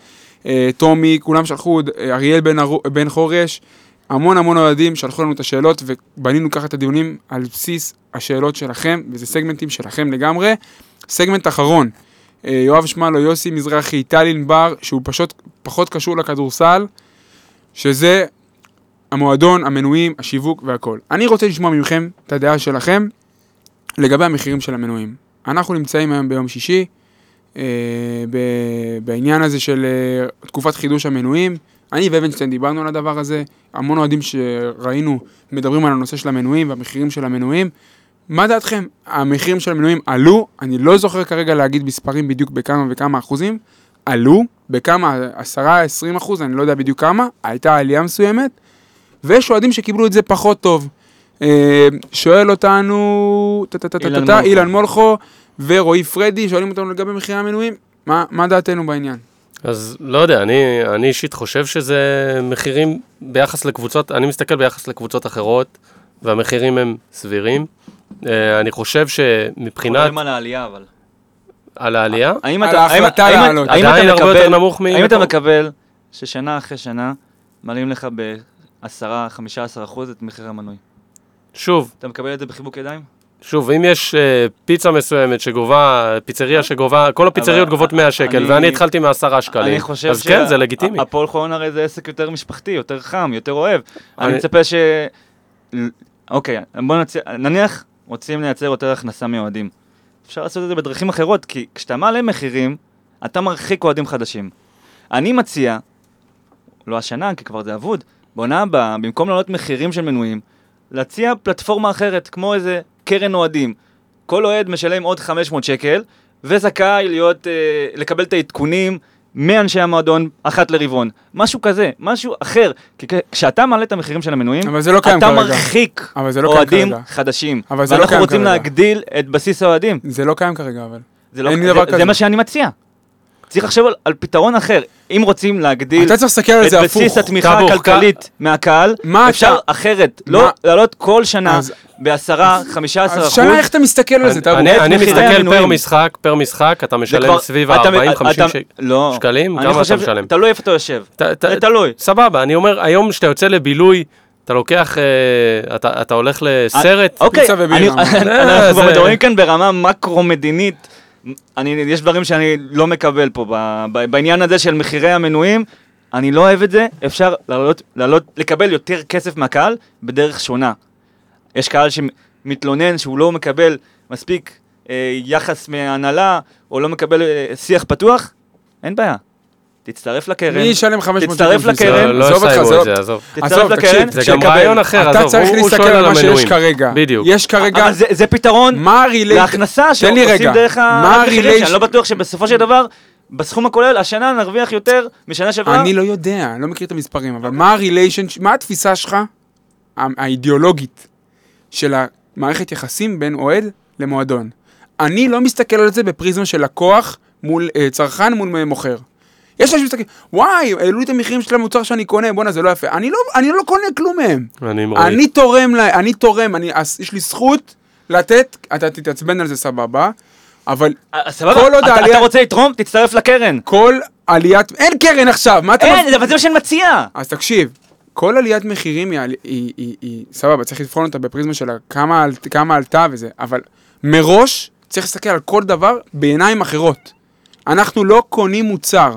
אה, טומי, כולם שלחו, אה, אריאל בן, בן חורש, המון המון אוהדים שלחו לנו את השאלות ובנינו ככה את הדיונים על בסיס השאלות שלכם, וזה סגמנטים שלכם לגמרי. סגמנט אחרון, אה, יואב שמאלו, יוסי מזרחי, טל ענבר, שהוא פשוט פחות קשור לכדורסל, שזה המועדון, המנויים, השיווק והכל. אני רוצה לשמוע מכם את הדעה שלכם לגבי המחירים של המנויים. אנחנו נמצאים היום ביום שישי, אה, ב- בעניין הזה של אה, תקופת חידוש המנויים. אני ואבנשטיין דיברנו על הדבר הזה, המון אוהדים שראינו מדברים על הנושא של המנויים והמחירים של המנויים. מה דעתכם? המחירים של המנויים עלו, אני לא זוכר כרגע להגיד מספרים בדיוק בכמה וכמה אחוזים, עלו, בכמה, 10-20 אחוז, אני לא יודע בדיוק כמה, הייתה עלייה מסוימת, ויש אוהדים שקיבלו את זה פחות טוב. אה, שואל אותנו, אילן מולכו. אילן מולכו ורועי פרדי, שואלים אותנו לגבי מחירי המנויים, מה, מה דעתנו בעניין? אז לא יודע, אני, אני אישית חושב שזה מחירים ביחס לקבוצות, אני מסתכל ביחס לקבוצות אחרות, והמחירים הם סבירים. אה, אני חושב שמבחינת, מדברים על העלייה, אבל. על העלייה, האם על אתה- האם- ההחלטה האם- לעלות. האם אתה עדיין הרבה יותר מקבל- נמוך מ... האם אתה מקבל ששנה אחרי שנה מעלים לך ב-10-15 אחוז את מחיר המנוי? שוב, אתה מקבל את זה בחיבוק ידיים? שוב, אם יש אה, פיצה מסוימת שגובה, פיצריה שגובה, כל הפיצריות גובות 100 שקל, אני- ואני התחלתי מעשרה שקלים, אני חושב אז כן, זה לגיטימי. הפועל חולון הרי זה עסק יותר משפחתי, יותר חם, יותר אוהב. אני אני- מצפה ש... אוקיי, בוא נציע, נניח רוצים לייצר יותר הכנסה מאוהדים. אפשר לעשות את זה בדרכים אחרות, כי כשאתה מעלה מחירים, אתה מרחיק אוהדים חדשים. אני מציע, לא השנה, כי כבר זה אבוד, בעונה הבאה, במקום להעלות מחירים של מנויים, להציע פלטפורמה אחרת, כמו איזה קרן אוהדים. כל אוהד משלם עוד 500 שקל, וזכאי להיות, אה, לקבל את העדכונים מאנשי המועדון אחת לרבעון. משהו כזה, משהו אחר. כי כ- כשאתה מעלה את המחירים של המנויים, לא אתה כרגע. מרחיק לא אוהדים כרגע. חדשים. אבל זה לא ואנחנו קיים רוצים כרגע. להגדיל את בסיס האוהדים. זה לא קיים כרגע, אבל. זה, לא, זה, דבר זה. מה שאני מציע. צריך לחשוב על, על פתרון אחר. אם רוצים להגדיל אתה צריך להסתכל על את זה בסיס הפוך. התמיכה טאבו, הכלכלית מהקהל, מה אפשר אתה- אחרת. מה- לא לעלות כל שנה אז- בעשרה, חמישה עשר אז אחוז. שנה איך אתה מסתכל על זה? אתה אני, אני מסתכל פר. משחק, פר משחק, אתה משלם כבר- סביב אתה- ה-40-50 אתה- שקל. לא. שקלים? אני כמה אתה משלם? תלוי איפה אתה יושב. ת- ת- זה תלוי. סבבה, אני אומר, היום כשאתה יוצא לבילוי, אתה לוקח, אה, אתה, הולך לסרט, אוקיי, פיצה ובירה. אני- אנחנו מדברים כאן ברמה מקרו-מדינית. אני, יש דברים שאני לא מקבל פה ב, ב, בעניין הזה של מחירי המנויים. אני לא אוהב את זה, אפשר לעלות, לעלות, לקבל יותר כסף מהקהל בדרך שונה. יש קהל שמתלונן שהוא לא מקבל מספיק אה, יחס מההנהלה, או לא מקבל אה, שיח פתוח, אין בעיה. תצטרף לקרן, מי ישלם 500 תצטרף שקל בשביל לקרן. לא, לא יסיימו זה את לא- זה, עזוב. תצטרף לקרן, זה. גם רעיון אחר, אתה עזוב, צריך הוא- הוא להסתכל על מה שיש. כרגע. בדיוק. יש כרגע... אבל זה, פתרון. להכנסה תן לי רגע. שעושים דרך מה המחירים, שאני לא בטוח שבסופו של דבר, בסכום הכולל, השנה נרוויח יותר משנה שעברה. אני לא יודע, אני לא מכיר את המספרים, אבל מה הריליישן... מה התפיסה שלך, האידיאולוגית, של המערכת יחסים בין אוהד למועדון? אני לא מסתכל על זה בפריזמה של לקוח מול אה, צרכן מול מוכר. יש אנשים שמסתכלים, וואי, העלו לי את המחירים של המוצר שאני קונה, בואנה, זה לא יפה. אני לא, אני לא קונה כלום מהם. אני. אני תורם, לה, אני תורם, אני, אז יש לי זכות לתת, אתה תתעצבן על זה סבבה, אבל אה, סבבה, כל עוד אתה, העלייה- אתה רוצה לתרום, תצטרף לקרן. כל עליית, אין קרן עכשיו, מה אתה... אין, אבל זה מה שאני מציע. אז תקשיב, כל עליית מחירים היא, היא, היא, היא, היא סבבה, צריך לבחון אותה בפריזמה של כמה, על- כמה עלתה וזה, אבל מראש צריך להסתכל על כל דבר בעיניים אחרות. אנחנו לא קונים מוצר,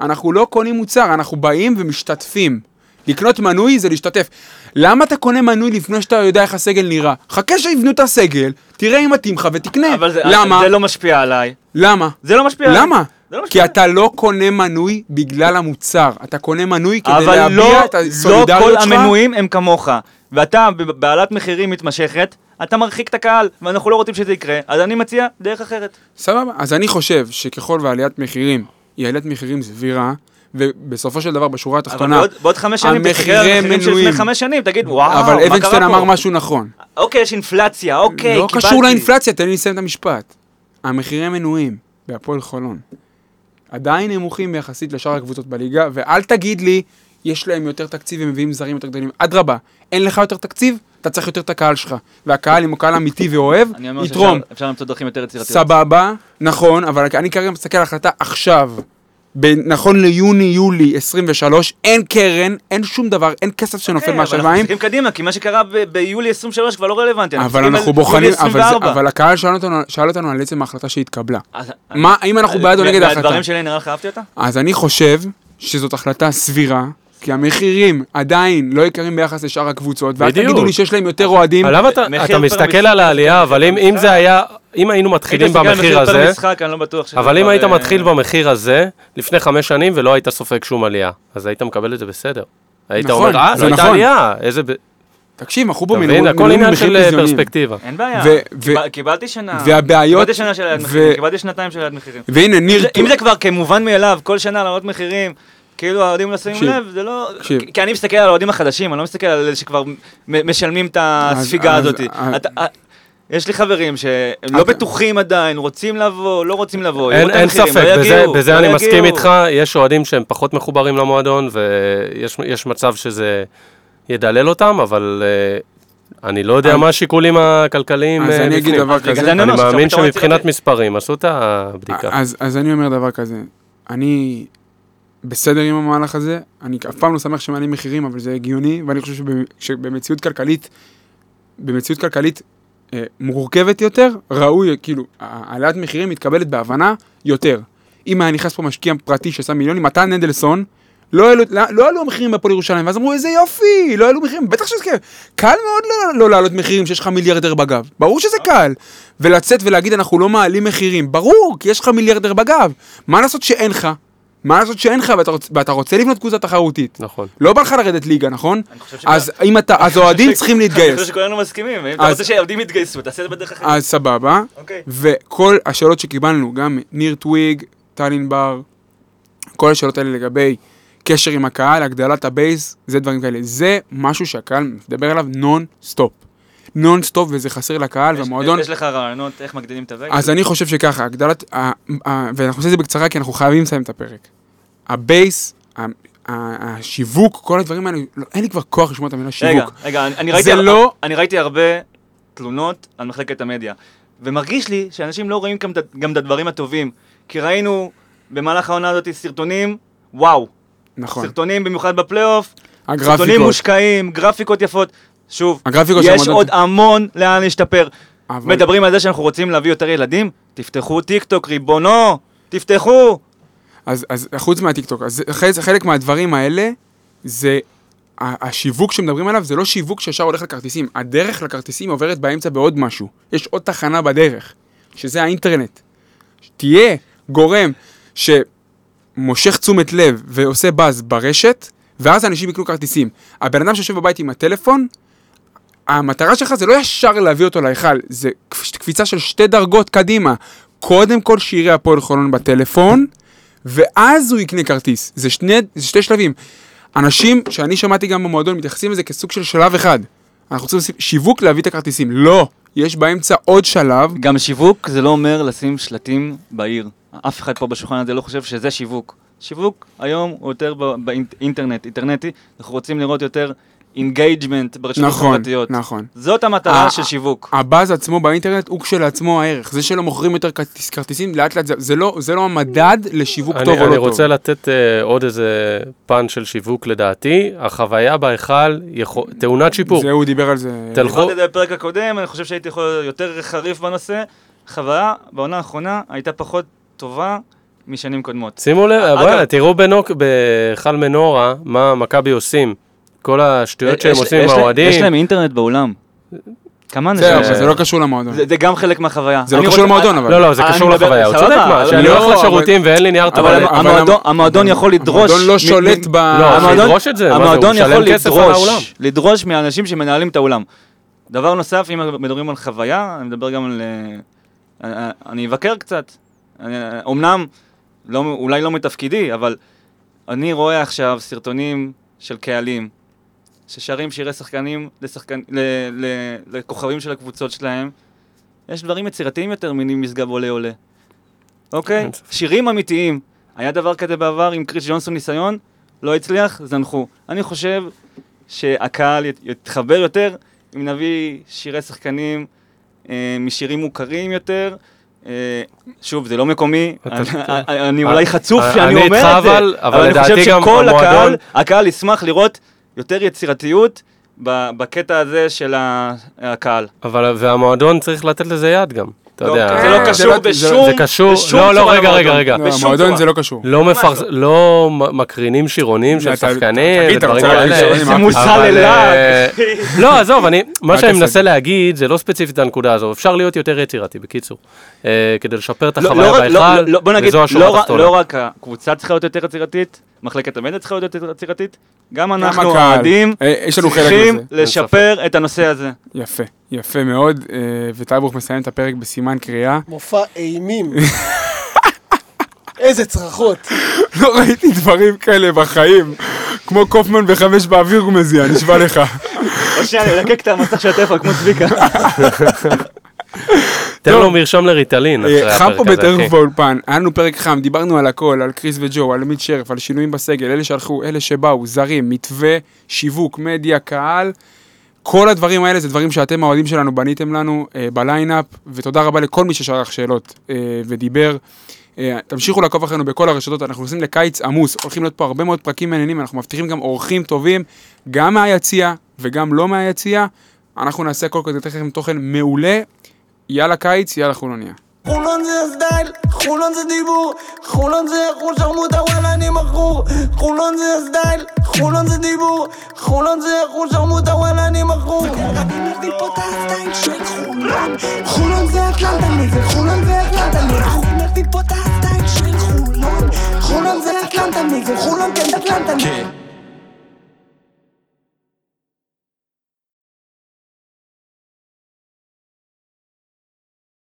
אנחנו לא קונים מוצר, אנחנו באים ומשתתפים. לקנות מנוי זה להשתתף. למה אתה קונה מנוי לפני שאתה יודע איך הסגל נראה? חכה שיבנו את הסגל, תראה אם מתאים לך ותקנה. אבל זה, למה? זה לא משפיע עליי. למה? זה לא משפיע עליי. למה? לא כי. אתה לא קונה מנוי בגלל המוצר, אתה קונה מנוי כדי אבל להביע לא, את לא הסולידריות כל שלך. המנויים הם כמוך. ואתה בהעלאת מחירים מתמשכת, אתה מרחיק את הקהל, ואנחנו לא רוצים שזה יקרה, אז אני מציע דרך אחרת. סבבה. אז אני חושב שככל ועליית מחירים היא עליית מחירים סבירה, ובסופו של דבר בשורה אבל התחתונה, בעוד, בעוד חמש שנים תסתכל על המחירי המחירים של לפני. חמש שנים, תגיד וואו, מה קרה אבל פה? אבנשטיין אמר משהו נכון. אוקיי, יש אינפלציה, אוקיי, לא קיבלתי. קשור לאינפלציה, תן לי לסיים את המשפט. המחירי מנויים בהפועל חולון עדיין נמוכים יחסית לשאר הקבוצות בליגה, ואל תגיד לי, יש להם יותר תקציב והם מביאים זרים יותר גדולים. אדרבה, אין לך יותר תקציב, אתה צריך יותר את הקהל שלך. והקהל, אם הוא קהל אמיתי ואוהב, אני אומר יתרום. שאפשר אפשר למצוא דרכים יותר יצירתיות. סבבה, נכון, אבל אני כרגע מסתכל על החלטה עכשיו. נכון ליוני-יולי 23, אין קרן, אין שום דבר, אין כסף שנופל אוקיי, אבל אנחנו מהשמיים. מסתכלים קדימה, כי מה שקרה ביולי 23 כבר לא רלוונטי. אבל אנחנו בוחנים, אבל, זה, 24. אבל הקהל שאל אותנו, על עצם ההחלטה שהתקבלה. אז- מה, אם אנחנו בעד או נגד ההחלטה? מהדברים שלי נראה לך אהבתי אותה? אז אני חושב שזאת החלטה סבירה, כי המחירים עדיין לא יקרים ביחס לשאר הקבוצות, ואל. תגידו לי שיש להם יותר אוהדים. למה אתה, מחיר אתה מסתכל על העלייה, אבל אם, אם זה היה, אם היינו מתחילים היית במחיר מחיר פר הזה, משחק, אני לא בטוח שזה אבל אם היית אה, מתחיל במחיר הזה, לפני חמש שנים, ולא היית סופג שום עלייה, אז היית מקבל את זה בסדר. היית נכון, אומר, אה, זה לא הייתה נכון. עלייה, איזה... ב-" תקשיב, מכרו פה אתה מנויים מבין? הכל עניין של אה. פרספקטיבה. אין בעיה. קיבלתי שנה. והבעיות- קיבלתי שנה של העלאת ו- מחירים, קיבלתי שנתיים של העלאת מחירים. והנה, ניר... אם זה כבר כמובן מאליו, כל שנה להעלות מחירים, כאילו האוהדים לא שמים לב, זה לא... כי אני מסתכל על האוהדים החדשים, אני לא מסתכל על אלה שכבר משלמים את הספיגה הזאת. אה, יש לי חברים שהם לא בטוחים עדיין, רוצים לבוא, לא רוצים לבוא. אין, ספק, לא בזה, לא אני מסכים. איתך, יש אוהדים שהם פחות מחוברים למועדון, ויש יש מצב שזה ידלל אותם, אבל אה, אני לא יודע מה השיקולים הכלכליים אז אה, אני אגיד. דבר כזה. זה אני אומר מאמין שמבחינת. מספרים עשו את הבדיקה. אז אני אומר דבר כזה, אני בסדר עם המהלך הזה, אני אף פעם לא שמח שמעלים מחירים, אבל זה הגיוני, ואני חושב שבמ- שבמציאות כלכלית, במציאות כלכלית אה, מורכבת יותר, ראוי, כאילו, העלאת מחירים מתקבלת בהבנה יותר. אם היה נכנס פה משקיע פרטי שעשה מיליונים, מתן נדלסון, לא העלו, לא, לא עלו המחירים בהפועל ירושלים, ואז אמרו, איזה יופי, לא העלו מחירים, בטח שזה קל, קל מאוד לא, לא להעלות מחירים כשיש לך מיליארדר בגב, ברור שזה קל. ולצאת ולהגיד, אנחנו לא מעלים מחירים, ברור, כי יש לך מיליארדר בגב. מה לעשות שאין לך? מה לעשות שאין לך ואתה, רוצ, ואתה רוצה לבנות קבוצה תחרותית? נכון. לא בא לך לרדת ליגה, נכון? אז אם אתה, אז אוהדים צריכים אני חושב להתגייס. שכולנו מסכימים, אם אתה אז- רוצה שהעובדים יתגייסו, תעשה את זה בדרך אחרת. אז סבבה. אוקיי. וכל השאלות שקיבלנו, גם ניר טוויג, טל ענבר, כל השאלות האלה לגבי קשר עם הקהל, הגדלת ה base, זה דברים כאלה. זה משהו שהקהל מדבר עליו נון stop. non stop וזה חסר לקהל יש- והמועדון. יש לך רעיונות איך מגדילים את הווגה? אז אני חושב שככה, הגדלת, ואנחנו עושים את זה בקצרה כי אנחנו חייבים לסיים את הפרק. ה base, השיווק, כל הדברים האלה, לא, אין לי כבר כוח לשמוע את המילה שיווק. רגע, רגע, אני, אני, ראיתי, זה לא- אני ראיתי הרבה תלונות על מחלקת המדיה, ומרגיש לי שאנשים לא רואים גם, גם את הדברים הטובים, כי ראינו במהלך העונה הזאת סרטונים, וואו, נכון. סרטונים במיוחד בפלייאוף, סרטונים הגרפיקות. מושקעים, גרפיקות יפות, שוב, יש עוד המון לאן להשתפר. אבל- מדברים על זה שאנחנו רוצים להביא יותר ילדים, תפתחו טיק טוק, ריבונו, תפתחו. אז, אז חוץ מהטיקטוק, אז חלק, חלק מהדברים האלה, זה השיווק שמדברים עליו, זה לא שיווק שישר הולך לכרטיסים. הדרך לכרטיסים עוברת באמצע בעוד משהו. יש עוד תחנה בדרך, שזה האינטרנט. תהיה גורם שמושך תשומת לב ועושה באז ברשת, ואז אנשים יקנו כרטיסים. הבן אדם שיושב בבית עם הטלפון, המטרה שלך זה לא ישר להביא אותו להיכל, זה קפ- קפיצה של שתי דרגות קדימה. קודם כל שיראה הפועל חולון בטלפון, ואז הוא יקנה כרטיס. זה, שני, זה שתי שלבים. אנשים שאני שמעתי גם במועדון מתייחסים לזה כסוג של שלב אחד. אנחנו רוצים לעשות שיווק להביא את הכרטיסים. לא, יש באמצע עוד שלב. גם שיווק זה לא אומר לשים שלטים בעיר. אף אחד פה בשולחן הזה לא חושב שזה שיווק. שיווק היום הוא יותר באינטרנט, אינטרנטי, אנחנו רוצים לראות יותר engagement ברשתות נכון, החברתיות. נכון. זאת המטרה של שיווק. הבאז עצמו באינטרנט הוא כשלעצמו הערך. זה שלא מוכרים יותר כרטיס, כרטיסים, לאט לאט זה, זה, לא, זה לא המדד לשיווק אני, טוב או לא אני טוב. רוצה לתת uh, עוד איזה פן של שיווק לדעתי, החוויה בהיכל יכול- טעונת שיפור. זה הוא דיבר על זה. תלכו- דיברתי על זה בפרק הקודם, אני חושב שהייתי יכול יותר חריף בנושא. חוויה בעונה האחרונה הייתה פחות טובה משנים קודמות. שימו לב, אגב- בוא'נה, תראו בנוק- בהיכל מנורה, מה מכבי עושים. כל השטויות שהם יש- עושים עם יש להם- האוהדים. יש להם אינטרנט באולם. כמה אנשים? אבל זה? לא קשור למועדון. זה גם חלק מהחוויה. זה לא קשור למועדון, אבל. לא, לא, זה קשור לחוויה, הוא צודק מה, אבל שאני לא, הולך אבל- לשירותים ואין לי נייר אבל טואלט. המ- המועדון- יכול לדרוש... המועדון לא שולט ב... לא, שידרוש את זה, המועדון יכול. לדרוש, לדרוש מהאנשים שמנהלים את האולם. דבר נוסף, אם מדברים על חוויה, אני מדבר גם על... אה, אה, אני אבקר קצת. אה, אומנם, לא, אולי לא מתפקידי, אבל אני רואה עכשיו סרטונים של קהלים, ששרים שירי שחקנים לשחקן, ל, ל, לכוכבים של הקבוצות שלהם. יש דברים יצירתיים יותר ממשגב עולה עולה. אוקיי? שירים אמיתיים. היה דבר כזה בעבר עם קריס ג'ונסון ניסיון, לא הצליח, זנחו. אני חושב שהקהל ית- יתחבר יותר אם נביא שירי שחקנים אה, משירים מוכרים יותר. אה, שוב, זה לא מקומי, אני- אולי חצוף אני שאני אומר את זה, אבל- אני חושב שכל הקהל, הקהל ישמח לראות יותר יצירתיות בקטע הזה של ה- הקהל. אבל, והמועדון צריך לתת לזה יד גם. אתה יודע. זה לא קשור לא- בשום... זה קשור, בשום לא, לא, רגע, רגע. רגע. לא, המועדון. זה לא קשור. לא מפרס... לא מקרינים שירונים של שחקנים ודברים כאלה. זה אבל, ללעג. אה, לא, עזוב, אני, מה שאני מנסה. להגיד זה לא ספציפית הנקודה הזו, אפשר להיות יותר יצירתי, בקיצור. אה, כדי לשפר את לא- החוויה לא לא- בהיכל, לא- וזו השורה לא התחתונה. לא רק הקבוצה צריכה להיות יותר יצירתית, מחלקת המדיה צריכה להיות יצירתית, גם אנחנו הקהל. האוהדים אה, חלק צריכים. לשפר את הנושא הזה. יפה, יפה מאוד, אה, וטייברוך מסיים את הפרק בסימן קריאה. מופע אימים. איזה צרחות. לא ראיתי דברים כאלה בחיים. כמו קופמן בחמש באוויר הוא מזיע, נשבע לך. או שנייה, אני אלקק את המסך של הטלפון כמו צביקה. תן. לו מרשם לריטלין אה, חם פה אחי. באולפן, היה לנו פרק חם, דיברנו על הכל, על קריס וג'ו, על עמית שרף, על שינויים בסגל, אלה שהלכו, אלה שבאו, זרים, מתווה, שיווק, מדיה, קהל. כל הדברים האלה זה דברים שאתם האוהדים שלנו בניתם לנו אה, בליינאפ, ותודה רבה לכל מי ששלח שאלות אה, ודיבר. אה, תמשיכו לעקוב אחרינו בכל הרשתות, אנחנו נוסעים לקיץ עמוס, הולכים להיות פה הרבה מאוד פרקים מעניינים, אנחנו מבטיחים גם אורחים טובים, גם מהיציע וגם לא מהיציע. אנחנו נעשה הכל כדי לתת לכם תוכן מעולה. יאללה קיץ, יאללה חולוניה. חולון זה הסטייל, חולון זה דיבור, חולון זה אחוז שרמוטה וואלה אני מכור. חולון זה הסטייל, חולון זה דיבור, חולון זה אחוז שרמוטה וואלה אני מכור. אם נביא פה את הסטייל של חולון. חולון זה אטלנטה מזה, חולון זה פה את הסטייל של חולון. חולון זה אטלנטה מזה, חולון כן אטלנטה מזה